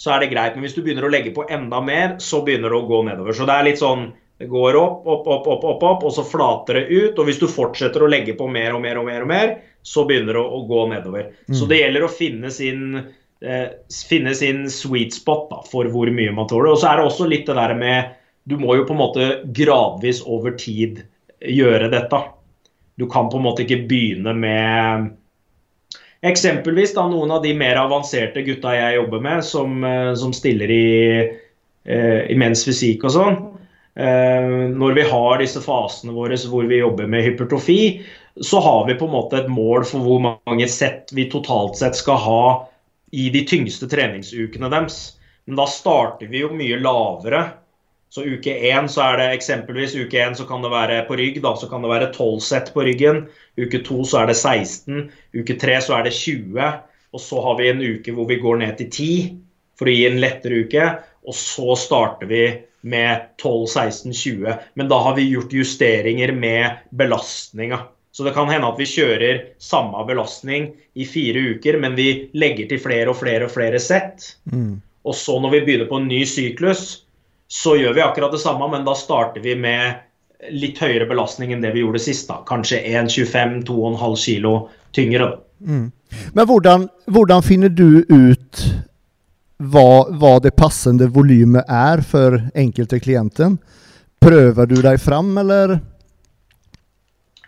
så er det greit. Men hvis du begynner å legge på enda mer, så begynner det å gå nedover. Så det er litt sånn det går opp, opp, opp, opp, opp, opp, og så flater det ut. Og hvis du fortsetter å legge på mer og mer og mer, og mer så begynner det å, gå nedover. Mm. Så det gjelder å finne sin, eh, finne sin sweet spot da, for hvor mye man tåler. Og så er det også litt det der med Du må jo på en måte gradvis over tid gjøre dette. Du kan på en måte ikke begynne med Eksempelvis da noen av de mer avanserte gutta jeg jobber med, som, eh, som stiller i, eh, i menns fysikk og sånn. Eh, når vi har disse fasene våre hvor vi jobber med hypertrofi, så har vi på en måte et mål for hvor mange sett vi totalt sett skal ha i de tyngste treningsukene deres. Men da starter vi jo mye lavere så uke én så er det eksempelvis uke én så kan det være på rygg, da, så kan det være 12 sett på ryggen. Uke to så er det 16. Uke tre så er det 20. Og så har vi en uke hvor vi går ned til 10 for å gi en lettere uke. Og så starter vi med 12, 16, 20. Men da har vi gjort justeringer med belastninga. Så det kan hende at vi kjører samme belastning i fire uker, men vi legger til flere og flere og flere sett. Mm. Og så når vi begynner på en ny syklus, så gjør vi akkurat det samme, men da starter vi med litt høyere belastning enn det vi gjorde sist. da. Kanskje 1,25-2,5 kilo tyngre. Mm. Men hvordan, hvordan, finner du ut hva, hva det passende volumet er for enkelte klienten? Prøver du deg fram, eller?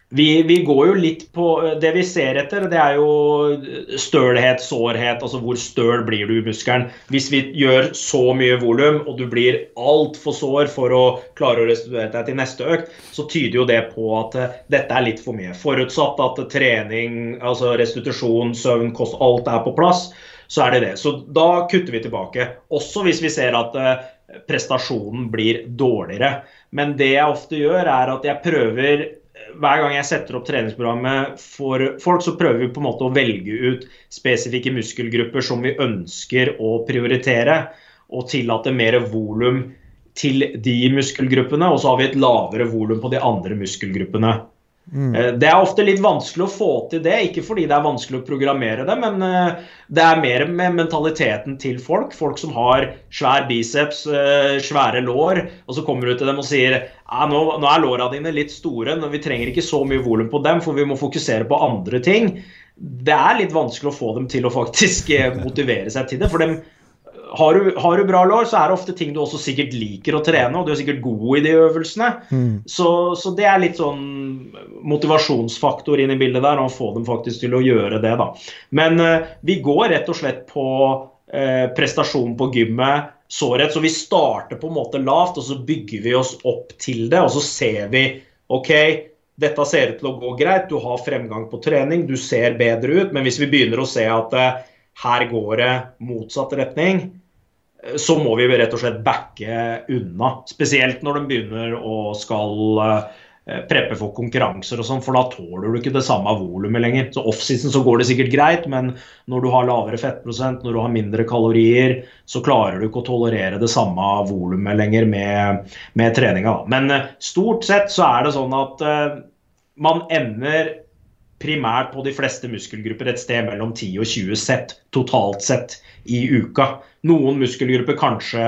Vi, vi, går jo litt på Det vi ser etter, det er jo stølhet, sårhet. Altså hvor støl blir du i muskelen. Hvis vi gjør så mye volum, og du blir altfor sår for å klare å restituere deg til neste økt, så tyder jo det på at uh, dette er litt for mye. Forutsatt at trening, altså restitusjon, søvn, kost, alt er på plass, så er det det. Så da kutter vi tilbake. Også hvis vi ser at uh, prestasjonen blir dårligere. Men det jeg ofte gjør, er at jeg prøver hver gang jeg setter opp treningsprogrammet for folk, så prøver vi på en måte å velge ut spesifikke muskelgrupper som vi ønsker å prioritere, og tillate mer volum til de muskelgruppene. Og så har vi et lavere volum på de andre muskelgruppene. Mm. Eh, det er ofte litt vanskelig å få til det, ikke fordi det er vanskelig å programmere det, men eh, det er mer med mentaliteten til folk. Folk som har svær biceps, eh, svære lår, og så kommer du til dem og sier nå, nå er låra dine litt store, men vi trenger ikke så mye volum på dem, for vi må fokusere på andre ting. Det er litt vanskelig å få dem til å faktisk motivere seg til det. for dem har du, har du, bra lår, så er det ofte ting du også sikkert liker å trene, og du er sikkert god i de øvelsene. Mm. Så, så, det er litt sånn motivasjonsfaktor inn i bildet der, å få dem faktisk til å gjøre det, da. Men uh, vi går rett og slett på uh, prestasjon på gymmet så rett, så vi starter på en måte lavt, og så bygger vi oss opp til det, og så ser vi OK, dette ser ut til å gå greit, du har fremgang på trening, du ser bedre ut, men hvis vi begynner å se at uh, her går det motsatt retning, eh, så må vi rett og slett backe unna. Spesielt når de begynner å skal eh, preppe for konkurranser og sånn, for da tåler du ikke det samme volumet lenger. Så offseason så går det sikkert greit, men når du har lavere fettprosent, når du har mindre kalorier, så klarer du ikke å tolerere det samme volumet lenger med, med treninga. Men eh, stort sett så er det sånn at man ender primært på de fleste muskelgrupper et sted mellom 10 og 20 sett totalt sett i uka. Noen muskelgrupper kanskje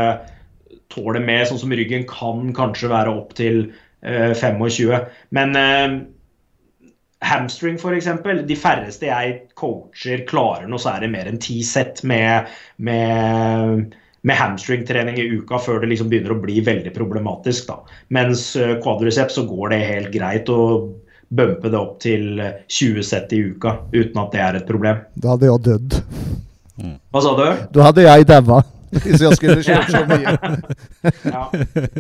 tåler mer, sånn som ryggen kan kanskje være opptil eh, 25. Men eh, hamstring f.eks. De færreste jeg coacher klarer noe særlig mer enn ti sett med, med, med hamstringtrening i uka før det liksom begynner å bli veldig problematisk. Da. Mens eh, quadriceps så går det helt greit. og bumpe det opp til 20 sett i uka uten at det er et problem. Da hadde jeg dødd. Mm. Hva sa du? Da hadde jeg daua. Hvis jeg skulle kjørt så mye. ja.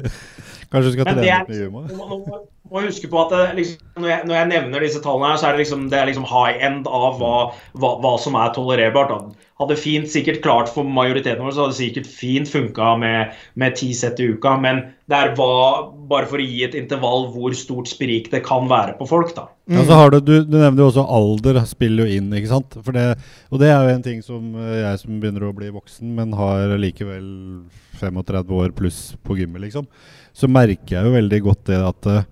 Kanskje du skal trene litt med humor? Må, huske på at det, liksom, når, jeg, når, jeg, nevner disse tallene, her, så er det liksom, det er liksom high end av hva, hva, hva som er tolererbart. Da hadde fint sikkert klart for majoriteten vår, så hadde det sikkert fint funka med, med ti sett i uka. Men det er hva, bare for å gi et intervall hvor stort sprik det kan være på folk, da. Mm. Ja, du, du, du, nevner jo også alder spiller jo inn, ikke sant. Det, og det er jo en ting som eh, jeg som begynner å bli voksen, men har likevel 35 år pluss på gymmet, liksom. Så merker jeg jo veldig godt det at uh,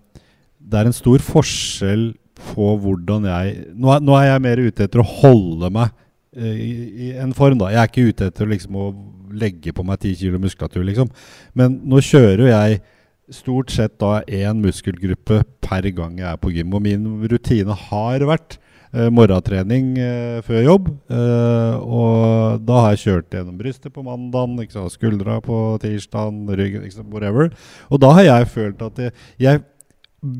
det er en stor forskjell på hvordan jeg Nå er, nå er jeg mer ute etter å holde meg Eh, i, i, en form, da. Jeg er ikke ute etter liksom, å legge på meg 10 kg muskulatur, liksom. Men nå kjører jeg stort sett da én muskelgruppe per gang jeg er på gym. Og min rutine har vært eh, morgentrening eh, før jobb. Eh, og da har jeg kjørt gjennom brystet på mandagen, skuldra på tirsdagen, ryggen, whatever. Og da har jeg følt at jeg, jeg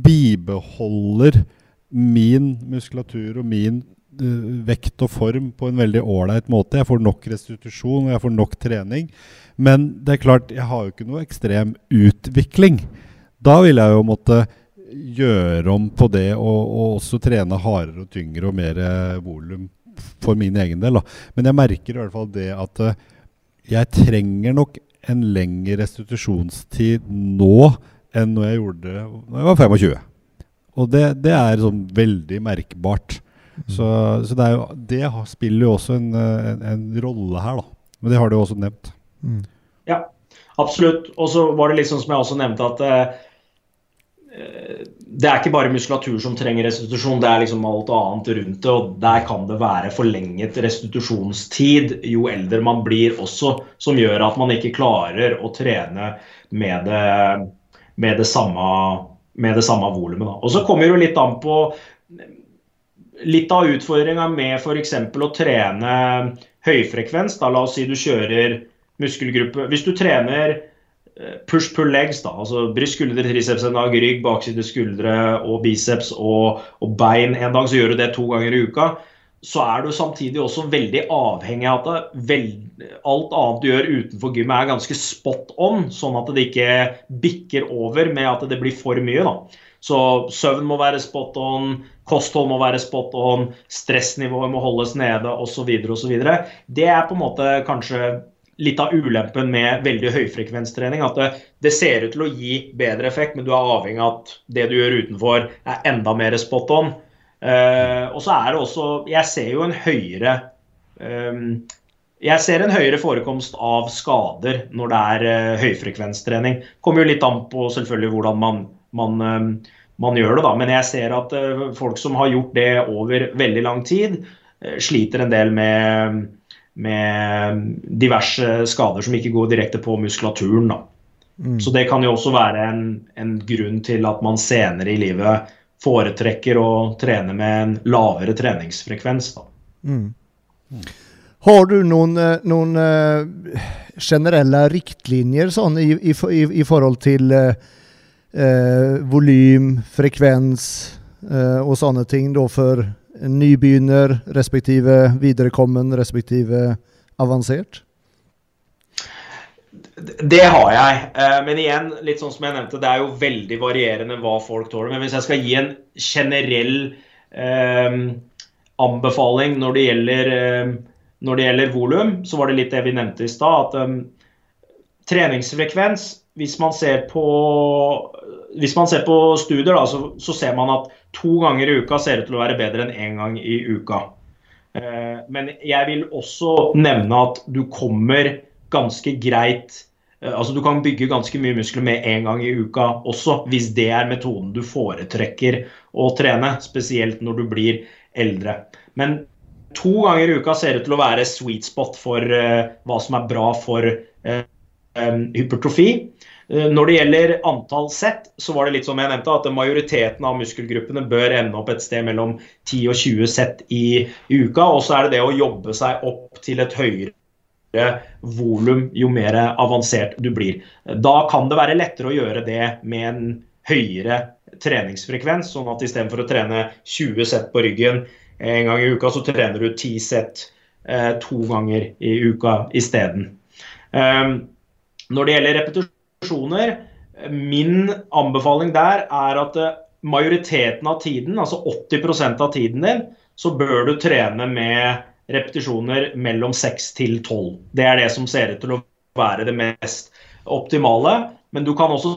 bibeholder min muskulatur og min Eh, vekt og form på en veldig ålreit måte. Jeg får nok restitusjon og jeg får nok trening. Men det er klart, jeg har jo ikke noe ekstrem utvikling. Da vil jeg jo måtte gjøre om på det og, og også trene hardere og tyngre og mer volum for min egen del. Da. Men jeg merker i hvert fall det at uh, jeg trenger nok en lengre restitusjonstid nå enn når jeg gjorde det da jeg var 25. Og det, det er sånn veldig merkbart. Så, så det, jo, det, spiller jo også en, en, en, rolle her, da. Men det har du også nevnt. Mm. Ja, absolutt. Og så var det liksom som jeg også nevnte, at eh, det er ikke bare muskulatur som trenger restitusjon, det er liksom alt annet rundt det. Og der kan det være forlenget restitusjonstid jo eldre man blir også, som gjør at man ikke klarer å trene med det, med det samme, med det samme volumet. Og så kommer det litt an på litt av utfordringa med f.eks. å trene høyfrekvens, da la oss si du kjører muskelgruppe Hvis du trener eh, push pull legs, da, altså bryst, skuldre, triceps en dag, rygg, bakside skuldre og biceps og, og, bein en dag, så gjør du det to ganger i uka. Så er du samtidig også veldig avhengig av at vel, alt annet du gjør utenfor gymmet er ganske spot on, sånn at det ikke bikker over med at det blir for mye. da. Så søvn må være spot on, kosthold må være spot on, stressnivået må holdes nede osv. osv. Det er på en måte kanskje litt av ulempen med veldig høyfrekvenstrening. At det, det, ser ut til å gi bedre effekt, men du er avhengig av at det du gjør utenfor er enda mer spot on. Uh, og så er det også Jeg ser jo en høyere um, jeg ser en høyere forekomst av skader når det er uh, høyfrekvenstrening. Kommer jo litt an på selvfølgelig hvordan man man, eh, man gjør det. da, Men jeg ser at uh, folk som har gjort det over veldig lang tid, sliter en del med, med diverse skader som ikke går direkte på muskulaturen. da. Mm. Så det kan jo også være en, en, grunn til at man senere i livet foretrekker å trene med en lavere treningsfrekvens. da. Mm. Har du noen, eh, noen uh, generelle riktlinjer sånn, i, i, i, i, forhold til eh, uh, volym, frekvens eh, og sånne ting da for nybegynner, respektive viderekommen, respektive avansert? Det har jeg. Men igjen, litt sånn som jeg nevnte, det er jo veldig varierende hva folk tåler. Men hvis jeg skal gi en generell eh, anbefaling når det gjelder eh, når det gjelder volum, så var det litt det vi nevnte i stad. at um, Treningsfrekvens, hvis man ser på, man ser på studier, da, så, så, ser man at to ganger i uka ser ut til å være bedre enn én gang i uka. Eh, men jeg vil også nevne at du kommer ganske greit uh, Altså Du kan bygge ganske mye muskler med én gang i uka også, hvis det er metoden du foretrekker å trene. Spesielt når du blir eldre. Men to ganger i uka ser ut til å være sweet spot for uh, hva som er bra for uh, um, hypertrofi. Uh, når det gjelder antall sett, så var det litt som jeg nevnte, at majoriteten av muskelgruppene bør ende opp et sted mellom 10 og 20 sett i uka. Og så er det det å jobbe seg opp til et høyere volum jo mer avansert du blir. Da kan det være lettere å gjøre det med en høyere treningsfrekvens, sånn at istedenfor å trene 20 sett på ryggen en gang i uka, så trener du 10 sett eh, to ganger i uka isteden. Um, når det gjelder repetisjoner, min anbefaling der er at uh, majoriteten av tiden, altså 80% av tiden din, så bør du trene med repetisjoner mellom 6 til 12. Det er det som ser ut til å være det mest optimale. Men du kan også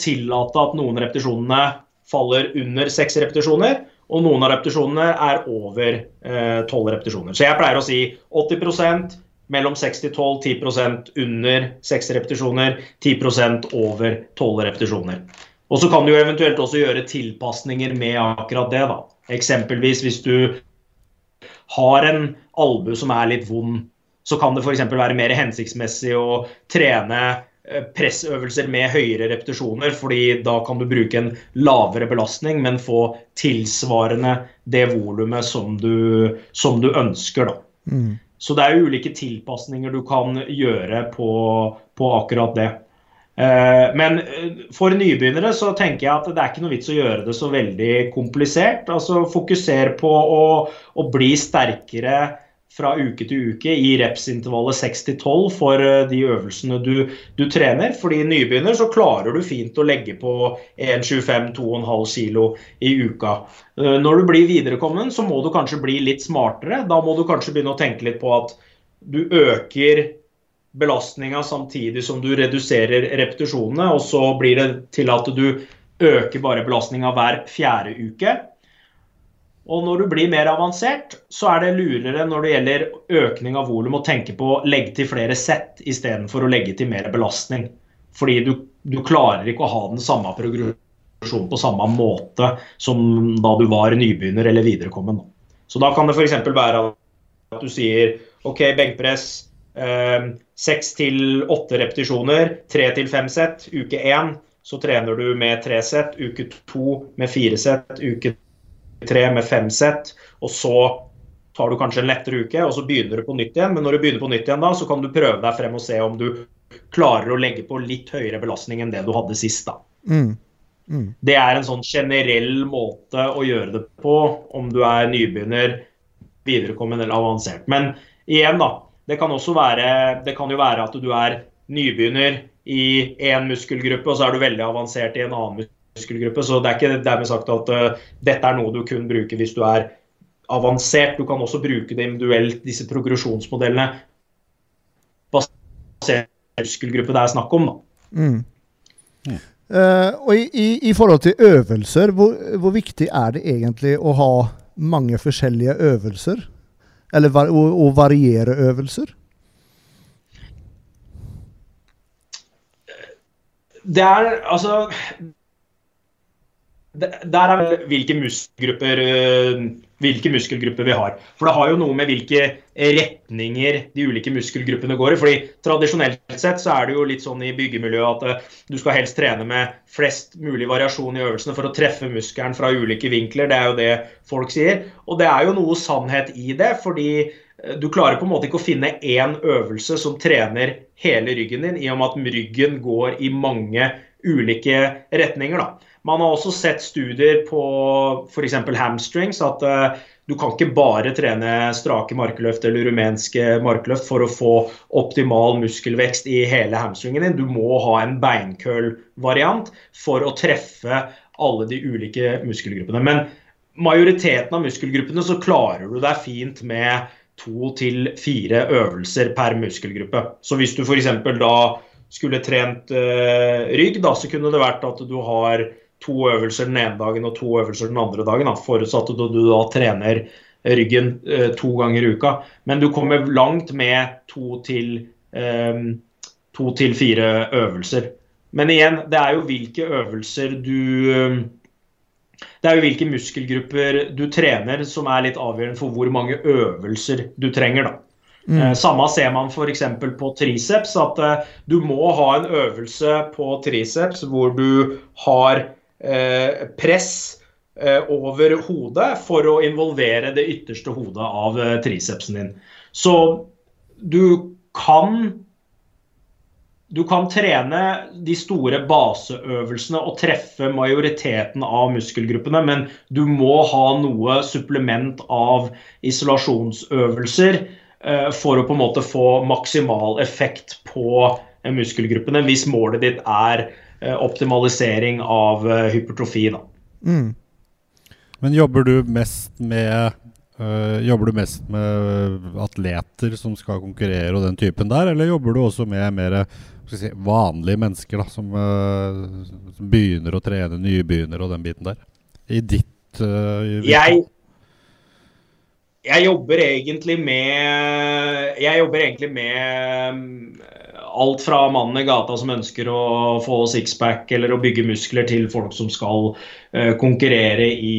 tillate at noen repetisjonene faller under 6 repetisjoner, og noen av repetisjonene er over eh, tolv eh, repetisjoner. Så jeg pleier å si 80% mellom 6 til 12, 10% under 6 repetisjoner, 10% over 12 repetisjoner. Og så kan du eventuelt også gjøre tilpasninger med akkurat det. da. Eksempelvis hvis du har en albue som er litt vond, så kan det f.eks. være mer hensiktsmessig å trene Eh, pressøvelser med høyere repetisjoner, fordi da kan du bruke en lavere belastning, men få tilsvarende det volumet som, som, du ønsker. Mm. Så det er ulike tilpasninger du kan gjøre på, på akkurat det. Eh, men eh, for nybegynnere så tenker jeg at det er ikke noe vits å gjøre det så veldig komplisert. Altså Fokuser på å, å bli sterkere fra uke til uke i repsintervallet 6-12 for eh, de øvelsene du, du, trener. Fordi nybegynner så klarer du fint å legge på 1,25-2,5 kg i uka. Når du blir viderekommen, så må du kanskje bli litt smartere. Da må du kanskje begynne å tenke litt på at du øker belastninga samtidig som du reduserer repetisjonene, og så blir det til at du øker bare belastninga hver fjerde uke. Og når du blir mer avansert, så er det lurere når det gjelder økning av volum å tenke på å legge til flere sett istedenfor å legge til mer belastning. Fordi du, du, klarer ikke å ha den samme progresjonen på samme måte som da du var nybegynner eller viderekommen. Så da kan det f.eks. være at du sier OK, benkpress. Eh, seks til åtte repetisjoner, tre til fem sett. Uke én så trener du med tre sett. Uke to med fire sett. Uke tre med fem sett, og så tar du kanskje en lettere uke, og så begynner du på nytt igjen. Men når du begynner på nytt igjen da, så kan du prøve deg frem og se om du klarer å legge på litt høyere belastning enn det du hadde sist. da. Mm. Mm. Det er en sånn generell måte å gjøre det på, om du er nybegynner, viderekommende eller avansert. Men igjen, da. Det kan også være, det kan jo være at du er nybegynner i én muskelgruppe, og så er du veldig avansert i en annen muskelgruppe. Så det er ikke dermed sagt at uh, dette er noe du kun bruker hvis du er avansert. Du kan også bruke det individuelt, disse progresjonsmodellene basert på muskelgruppe det er snakk om. Mm. Mm. Uh, og i, i, i, forhold til øvelser, hvor, hvor, viktig er det egentlig å ha mange forskjellige øvelser? Eller å, å variere øvelser? Det er altså der er hvilke muskelgrupper, øh, hvilke muskelgrupper vi har. For det har jo noe med hvilke retninger de ulike muskelgruppene går i. fordi Tradisjonelt sett så er det jo litt sånn i byggemiljøet at øh, du skal helst trene med flest mulig variasjon i øvelsene for å treffe muskelen fra ulike vinkler. Det er jo det folk sier. Og det er jo noe sannhet i det. fordi du klarer på en måte ikke å finne én øvelse som trener hele ryggen din, i og med at ryggen går i mange ulike retninger. Da. Man har også sett studier på f.eks. hamstrings. at uh, du kan ikke bare trene strake markløft eller rumenske markløft for å få optimal muskelvekst i hele hamstringen din. Du må ha en beinkøll-variant for å treffe alle de ulike muskelgruppene. Men majoriteten av muskelgruppene så klarer du deg fint med to til fire øvelser per muskelgruppe. Så hvis du f.eks. da skulle trent øh, rygg, da, så kunne det vært at du har to øvelser den ene dagen og to øvelser den andre dagen. Da, forutsatt at du, da trener ryggen eh, to ganger i uka. Men du kommer langt med to til, eh, to til fire øvelser. Men igjen, det er jo hvilke øvelser du um, det er jo hvilke muskelgrupper du trener som er litt avgjørende for hvor mange øvelser du trenger. da. Mm. Eh, samme ser man f.eks. på triceps. At eh, du må ha en øvelse på triceps hvor du har eh, press eh, over hodet for å involvere det ytterste hodet av eh, tricepsen din. Så du kan du kan trene de store baseøvelsene og treffe majoriteten av muskelgruppene, men du må ha noe supplement av isolasjonsøvelser eh, for å på en måte få maksimal effekt på eh, muskelgruppene, hvis målet ditt er eh, optimalisering av hypertrofi. Mm. Men jobber du mest med Uh, jobber du mest med atleter som skal konkurrere og den typen der, eller jobber du også med mer si, vanlige mennesker da, som, uh, som, begynner å trene, nybegynner og den biten der? I ditt uh, jeg, jeg jobber egentlig med Jeg jobber egentlig med alt fra mannen i gata som ønsker å få sixpack eller å bygge muskler, til folk som skal konkurrere i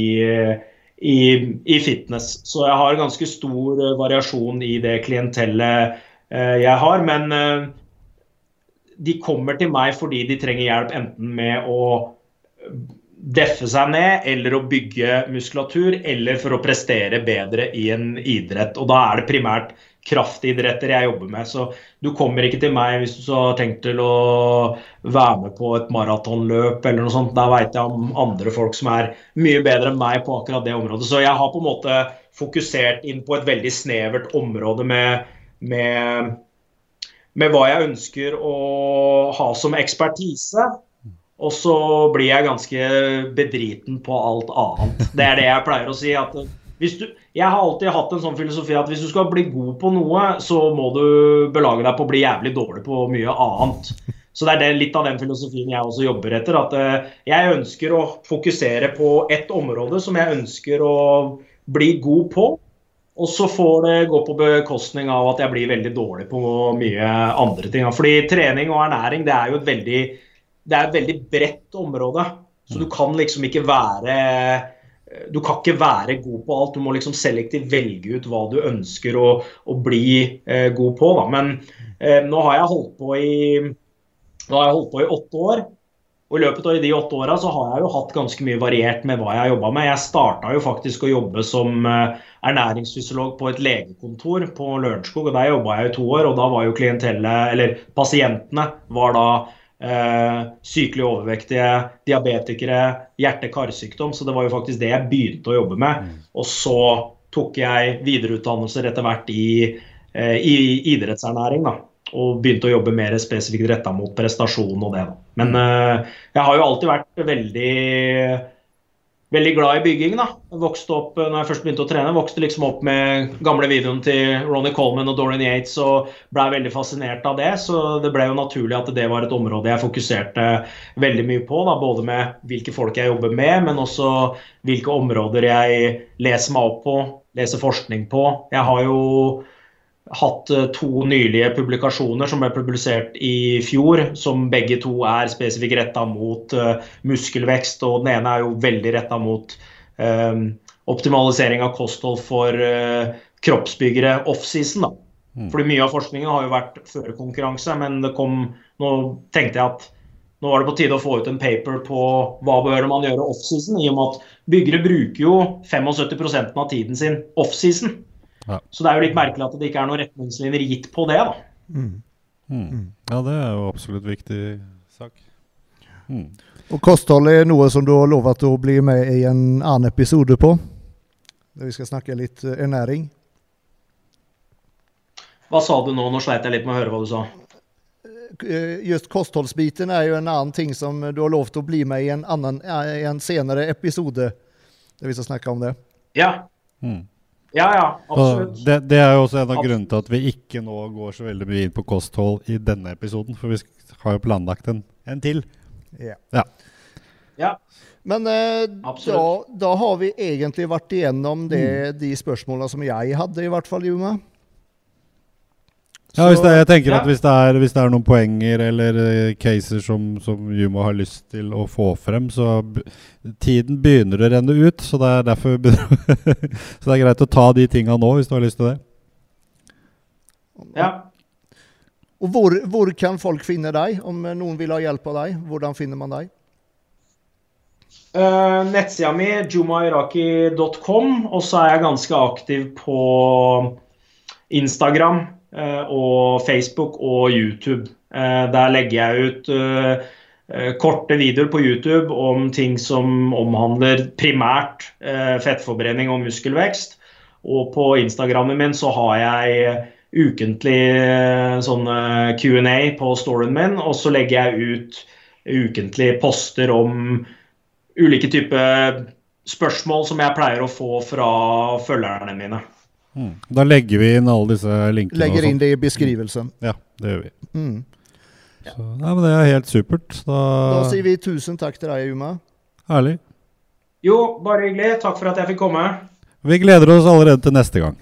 i, i, fitness. Så jeg har ganske stor uh, variasjon i det klientellet uh, jeg har. Men uh, de kommer til meg fordi de trenger hjelp enten med å deffe seg ned, eller å bygge muskulatur, eller for å prestere bedre i en idrett. Og da er det primært kraftidretter jeg jobber med. Så du kommer ikke til meg hvis du har tenkt til å være med på et maratonløp eller noe sånt. Der veit jeg om andre folk som er mye bedre enn meg på akkurat det området. Så jeg har på en måte fokusert inn på et veldig snevert område med, med, med hva jeg ønsker å ha som ekspertise. Og så blir jeg ganske bedriten på alt annet. Det er det jeg pleier å si. at du, jeg har alltid hatt en sånn filosofi at hvis du skal bli god på noe, så må du belage deg på å bli jævlig dårlig på mye annet. Så det er det, litt av den filosofien jeg også jobber etter. At uh, jeg ønsker å fokusere på ett område som jeg ønsker å bli god på. Og så får det gå på bekostning av at jeg blir veldig dårlig på mye andre ting. Fordi trening og ernæring det er jo et veldig, det er et veldig bredt område. Så du kan liksom ikke være du kan ikke være god på alt. Du må liksom selektivt velge ut hva du ønsker å, å bli eh, god på. Da. Men eh, nå har jeg holdt på i nå har jeg holdt på i åtte år. Og I løpet av de åtte åra har jeg jo hatt ganske mye variert med hva jeg har jobba med. Jeg starta jo faktisk å jobbe som eh, ernæringsfysiolog på et legekontor på Lørenskog. og Der jobba jeg i to år, og da var jo klientellet, eller pasientene, var da sykelig overvektige, diabetikere, hjerte-karsykdom. Så det var jo faktisk det jeg begynte å jobbe med. Mm. Og så tok jeg videreutdannelser etter hvert i, eh, i idrettsernæring. da og begynte å jobbe mer spesifikt retta mot prestasjon og det. Men uh, jeg har jo alltid vært veldig veldig glad i bygging. da. Vokste opp, når jeg først begynte å trene, vokste liksom opp med gamle videoen til Ronny Coleman og Dorian Yates og blei veldig fascinert av det. Så det ble jo naturlig at det var et område jeg fokuserte veldig mye på. da, Både med hvilke folk jeg jobber med, men også hvilke områder jeg leser meg opp på, leser forskning på. Jeg har jo hatt eh, to nylige publikasjoner som ble publisert i fjor, som begge to er spesifikt retta mot uh, muskelvekst. og Den ene er jo veldig retta mot um, optimalisering av kosthold for uh, kroppsbyggere offseason. Mm. Fordi Mye av forskningen har jo vært før konkurranse, men det kom, nå tenkte jeg at nå var det på tide å få ut en paper på hva bør man gjøre offseason, i og med at byggere bruker jo 75% av tiden sin offseason. Ja. Så det er jo litt merkelig at det ikke er noen retningslinjer gitt på det. da. Mm. Mm. Ja, det er jo absolutt viktig sak. Mm. Og kosthold er noe som du har lovet å bli med i en annen episode på. Der vi skal snakke litt eh, ernæring. Hva sa du nå? Nå sleit jeg litt med å høre hva du sa. Eh, Just kostholdsbiten er jo en annen ting som du har lovt å bli med i en, annen, eh, i en senere episode. Der vi skal snakke om det. Ja, Mm. Ja, ja absolutt. det, det er jo også en av grunnene til at vi ikke nå går så veldig mye inn på kosthold i denne episoden. For vi har jo planlagt en, en til. Ja. Men eh, da, da har vi egentlig vært igjennom det, de spørsmålene som jeg hadde, i hvert fall, Juma. Ja, hvis det, jeg tenker ja. at hvis det, er, hvis det er noen poenger eller eh, caser som, som Juma har lyst til å få frem, så b tiden begynner å renne ut. Så det er derfor Så det er greit å ta de tinga nå, hvis du har lyst til det. ja. Og hvor, hvor kan folk finne deg, om noen vil ha hjelp av deg? Hvordan finner man deg? Uh, nettsida mi, jumairaki.com, og så er jeg ganske aktiv på Instagram og Facebook og YouTube. Eh, der legger jeg ut eh, eh, korte videoer på YouTube om ting som omhandler primært eh, fettforbrenning og muskelvekst. Og på Instagrammen min så har jeg ukentlig eh, sånne Q&A på storyen min, og så legger jeg ut ukentlig poster om ulike typer spørsmål som jeg pleier å få fra følgerne mine. Mm. Da legger vi inn alle disse linkene. Legger inn det i beskrivelsen. Ja, det gjør vi. Mm. Så, nei, men Det er helt supert. Da, Da sier vi tusen takk til deg, Uma. Herlig. Jo, bare hyggelig. Takk for at jeg fikk komme. Vi gleder oss allerede til neste gang.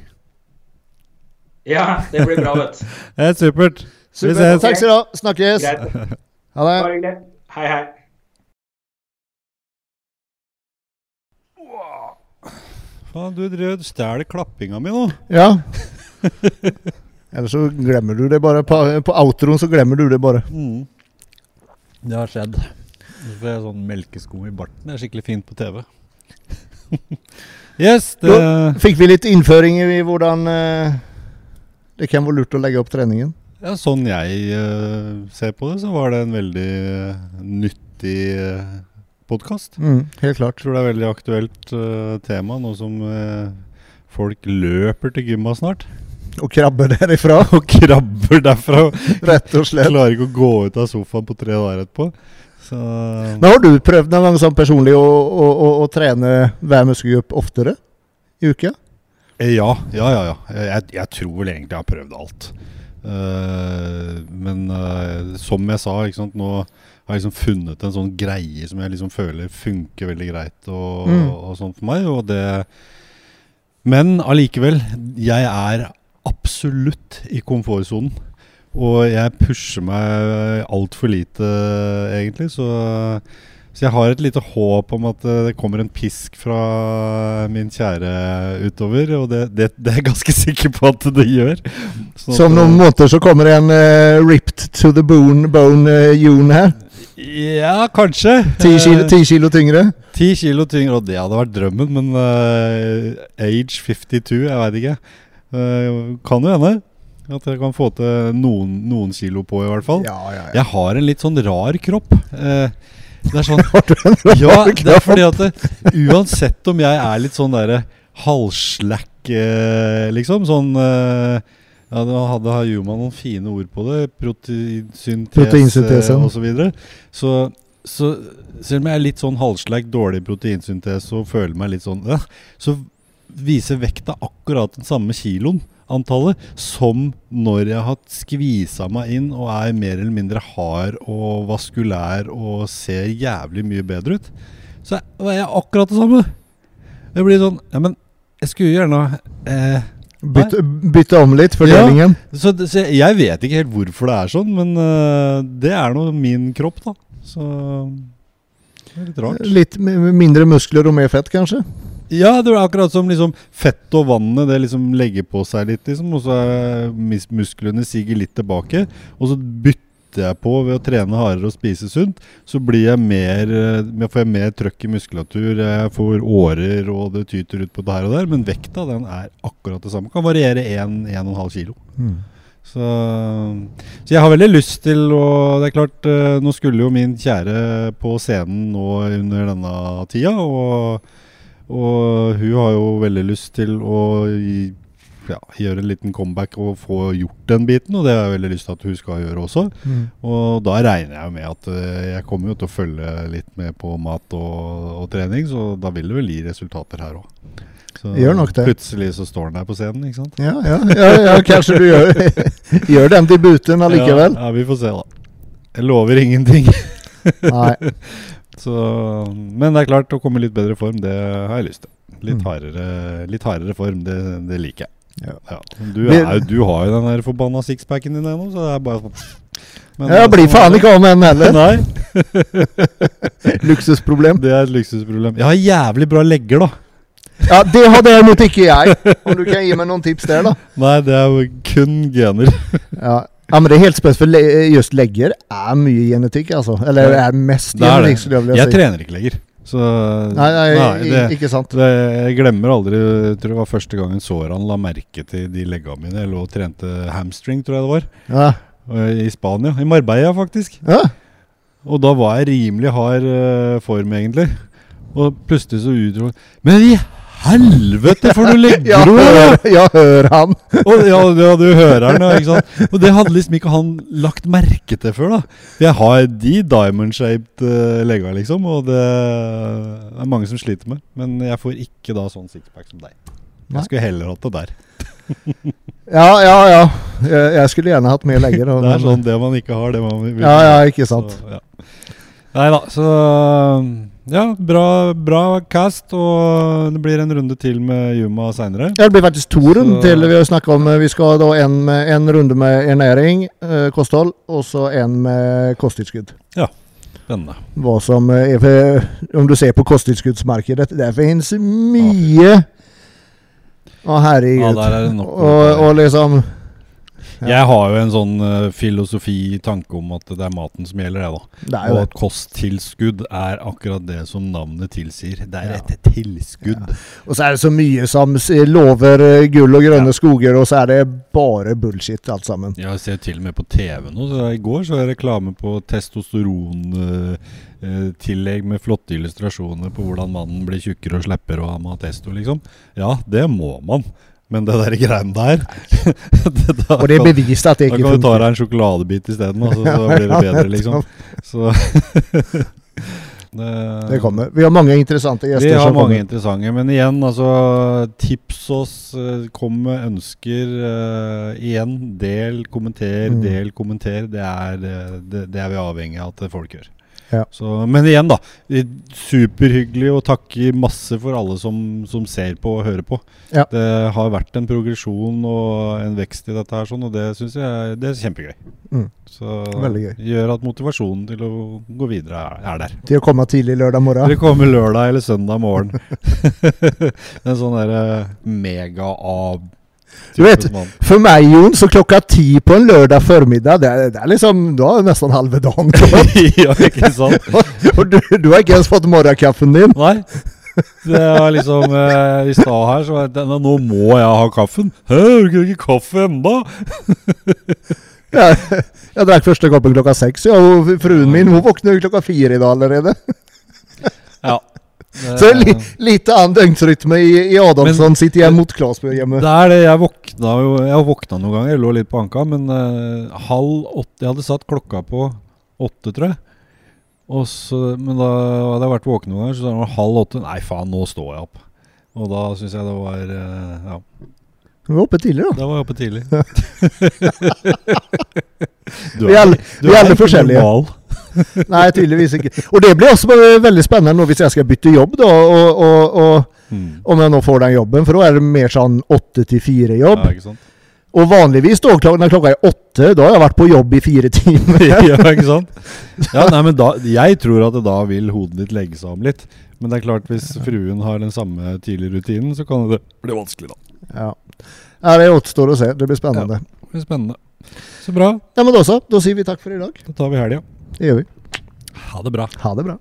Ja, det blir bra, vet du. Helt supert. Vi ses. Takk skal du ha. Snakkes. Greit. Ha det. Bare hyggelig. Hei, hei. Faen, du og stjeler klappinga mi nå. Ja. Eller så glemmer du det bare. På, på outroen så glemmer du det bare. Mm. Det har skjedd. Så får jeg sånn melkeskum i barten. Det er skikkelig fint på TV. yes, det Fikk vi litt innføring i hvordan uh, det kan være lurt å legge opp treningen? ja, Sånn jeg uh, ser på det, så var det en veldig uh, nyttig podkast. Mm, helt klart. Tror det er veldig aktuelt uh, tema, nå som uh, folk løper til gymma snart. Og krabber derifra, Og krabber derfra. rett og slett. Klarer ikke å gå ut av sofaen på tre dager etterpå. Så Men har du prøvd noen gang sånn personlig å, å, å, å trene hver muskelgruppe oftere i uka? Eh, Ja, ja, ja. ja. Jeg, jeg tror vel egentlig jeg har prøvd alt. Uh, men eh, som jeg sa, ikke sant, nå har liksom funnet en sånn greie som jeg liksom føler funker veldig greit og, Mm. og sånn for meg. Og det Men allikevel, jeg er absolutt i komfortsonen. Og jeg pusher meg altfor lite, egentlig. Så, så jeg har et lite håp om at eh, det kommer en pisk fra min kjære utover. Og det, det, det er jeg ganske sikker på at det gjør. Sånn Så om noen måter så kommer det en uh, ripped to the bone, bone uh, June her. Ja, kanskje. Ti kilo, Eh, ti kilo tyngre. Ti kilo tyngre, og det hadde vært drømmen, men uh, age 52, jeg veit ikke. Uh, kan jo hende at jeg kan få til noen, noen kilo på, i hvert fall. Ja, ja, ja. Jeg har en litt sånn rar kropp. Uh, det er sånn Ja, det er fordi at det, uansett om jeg er litt sånn derre halvslack, liksom, sånn ja, Da hadde Hayuma noen fine ord på det. Proteinsyntese Proteinsyntese. og så videre. Så, så selv om jeg er litt sånn halvslack, dårlig proteinsyntese og føler meg litt sånn øh, Så viser vekta akkurat den samme kiloen, antallet, som når jeg har skvisa meg inn og er mer eller mindre hard og vaskulær og ser jævlig mye bedre ut. Så er jeg akkurat det samme. Det blir sånn Ja, men jeg skulle gjerne eh, Bytte, bytte om litt, fordelingen. så, så jeg vet ikke helt hvorfor det er sånn, men uh, det er nå min kropp, da. Så det er litt rart. Litt mindre muskler og mer fett, kanskje? Ja, det er akkurat som liksom fett og vannet det liksom legger på seg litt, liksom. Og så er musklene siger litt tilbake. Og så byt, bytter jeg på ved å trene hardere og spise sunt, så blir jeg mer eh, jeg får jeg mer trøkk i muskulatur, jeg får årer og det tyter ut på det her og der. Men vekta den er akkurat det samme. Kan variere 1-1,5 kilo. Mm. Så, så jeg har veldig lyst til å Det er klart, eh, nå skulle jo min kjære på scenen nå under denne tida, og, og hun har jo veldig lyst til å gi, ja, gjøre en liten comeback og få gjort den biten, og det har jeg veldig lyst til at hun skal gjøre også. Mm. Og da regner jeg med at eh, jeg kommer jo til å følge litt med på mat og, og trening, så da vil det vel gi resultater her òg. Gjør nok det. Plutselig så står han der på scenen, ikke sant? Ja, ja, ja, ja, kanskje du gjør, gjør den debuten allikevel. Ja, ja, vi får se, da. Jeg lover ingenting. Nei. Så, men det er klart, å komme i litt bedre form, det har jeg lyst til. Litt Mm. hardere, litt hardere form, det, det liker jeg. Ja. Du, er, du har jo den der forbanna sixpacken din ennå, så det er bare Men Jeg blir sånn faen ikke av med den heller. Nei, Luksusproblem. det er et luksusproblem. Jeg har jævlig bra legger, da. Ja, det har derimot ikke jeg. Om du kan gi meg noen tips der, da. Nei, det er jo kun gener. Ja, ja men det er helt spesielt, for just legger er mye genetikk, altså. Eller er mest genetikk, skulle jeg vilja Jeg si. trener ikke legger. Så Nei, nei, nei det, ikke sant. det, jeg glemmer aldri Jeg tror det var første gangen Soran la merke til de leggene mine. Jeg lå og trente hamstring, tror jeg det var. Ja. I Spania. I Marbella, faktisk. ja. Og da var jeg rimelig hard uh, form, egentlig. Og plutselig så utro Men i helvete, for du legger Ja, ja, hør han. Og ja, ja, du hører han, ja, ikke sant? Og det hadde liksom ikke han lagt merke til før, da. Jeg har de diamond-shaped uh, legga, liksom, og det er mange som sliter med. Men jeg får ikke da sånn sixpack som deg. Nei. Jeg skulle heller hatt det der. Ja, ja, ja. Jeg, jeg skulle gjerne hatt mye legger. og- Det er sånn det man ikke har, det man vil. Ja, ja, ikke sant. Så, ja. Nei da, så Ja, bra, bra cast, og det blir en runde til med Juma seinere. Ja, det blir faktisk to runder til. Vi har snakket om eh, Vi skal da en, en runde med ernæring, eh, kosthold, og så en med kosttilskudd. Spennende. Hva som eh, er for, Om du ser på kosttilskuddsmarkedet, det finnes mye Å, herregud. Ja, der og, og liksom Ja. Jeg har jo en sånn uh, filosofi, tanke om at det er maten som gjelder, det, da. Det Og at kosttilskudd er akkurat det som navnet tilsier. Det er Ja. et tilskudd. Og så er det så mye som lover eh, gull og grønne skoger, og så er det bare bullshit alt sammen. Jeg ser til og med på TV nå. Så I går så er reklame på testosterontillegg med flotte illustrasjoner på hvordan mannen blir tjukkere og slipper å ha matesto, liksom. Ja, det må man. Men det der greiene der da, Og det er bevist at det Da ikke kan du ta deg en sjokoladebit isteden, altså, så blir det bedre, liksom. Så det, Det kommer. Vi har mange interessante gjester Vi har mange kommer. interessante, men igjen, altså Tips oss, eh, kom med ønsker. Uh, igjen, del, kommenter, Mm. del, kommenter. Det er, eh, det, det er vi avhengig av at folk gjør. Ja. Så, men igjen, da. eh, Superhyggelig og takke masse for alle som, som ser på og hører på. Ja. Det har vært en progresjon og en vekst i dette her, sånn, og det syns jeg det er kjempegøy. Mm. Så Veldig gøy. gjør at motivasjonen til å gå videre er, er der. Til å komme tidlig lørdag morgen. Til å komme lørdag eller søndag morgen. en sånn derre mega-av Du vet. For meg, Jon, så klokka ti på en lørdag formiddag, det er, det er liksom Da er nesten halve dagen gått. ja, ikke sant? Og du, du har ikke ens fått morgenkaffen din. Nei. Det var liksom eh, I stad her så var det Nå må jeg ha kaffen. Hæ, har du ikke kaffe ennå? Jeg, jeg drakk første koppen klokka seks, ja, og fruen min hun våkner klokka fire i dag allerede. Ja. Så li, lite annen døgnsrytme i, i Adamsson sitt hjem mot Klasbø hjemme. Det er det. Jeg våkna jo Jeg våkna noen ganger. Jeg lå litt på anka, men uh, halv åtte Jeg hadde satt klokka på åtte, tror jeg. Så, men da hadde jeg vært våken noen ganger, så det var halv åtte. Nei, faen, nå står jeg opp. Og da syns jeg det var uh, Ja, Du var oppe tidlig, da. da var jeg oppe tidlig. Du Vi er alle- du vi er alle forskjellige. normal. Nei, tydeligvis ikke. Og det blir også veldig spennende nå hvis jeg skal bytte jobb, da. Og, og, og Mm. om jeg nå får den jobben, for da er det mer sånn åtte til fire-jobb. Ja? Og vanligvis da, når klokka er åtte, da har jeg vært på jobb i fire timer. ja, ikke sant? Ja, nei, men da, jeg tror at da vil hodet ditt legge seg om litt. Men det er klart, hvis fruen har den samme tidlige rutinen, så kan det bli vanskelig, da. Ja. ja, det återstår å se. Det blir spennende. Det blir spennende. Så bra. Ja, men da så. Da sier vi takk for i dag. Da tar vi helga. Det gjør vi. Ha det bra. Ha det bra.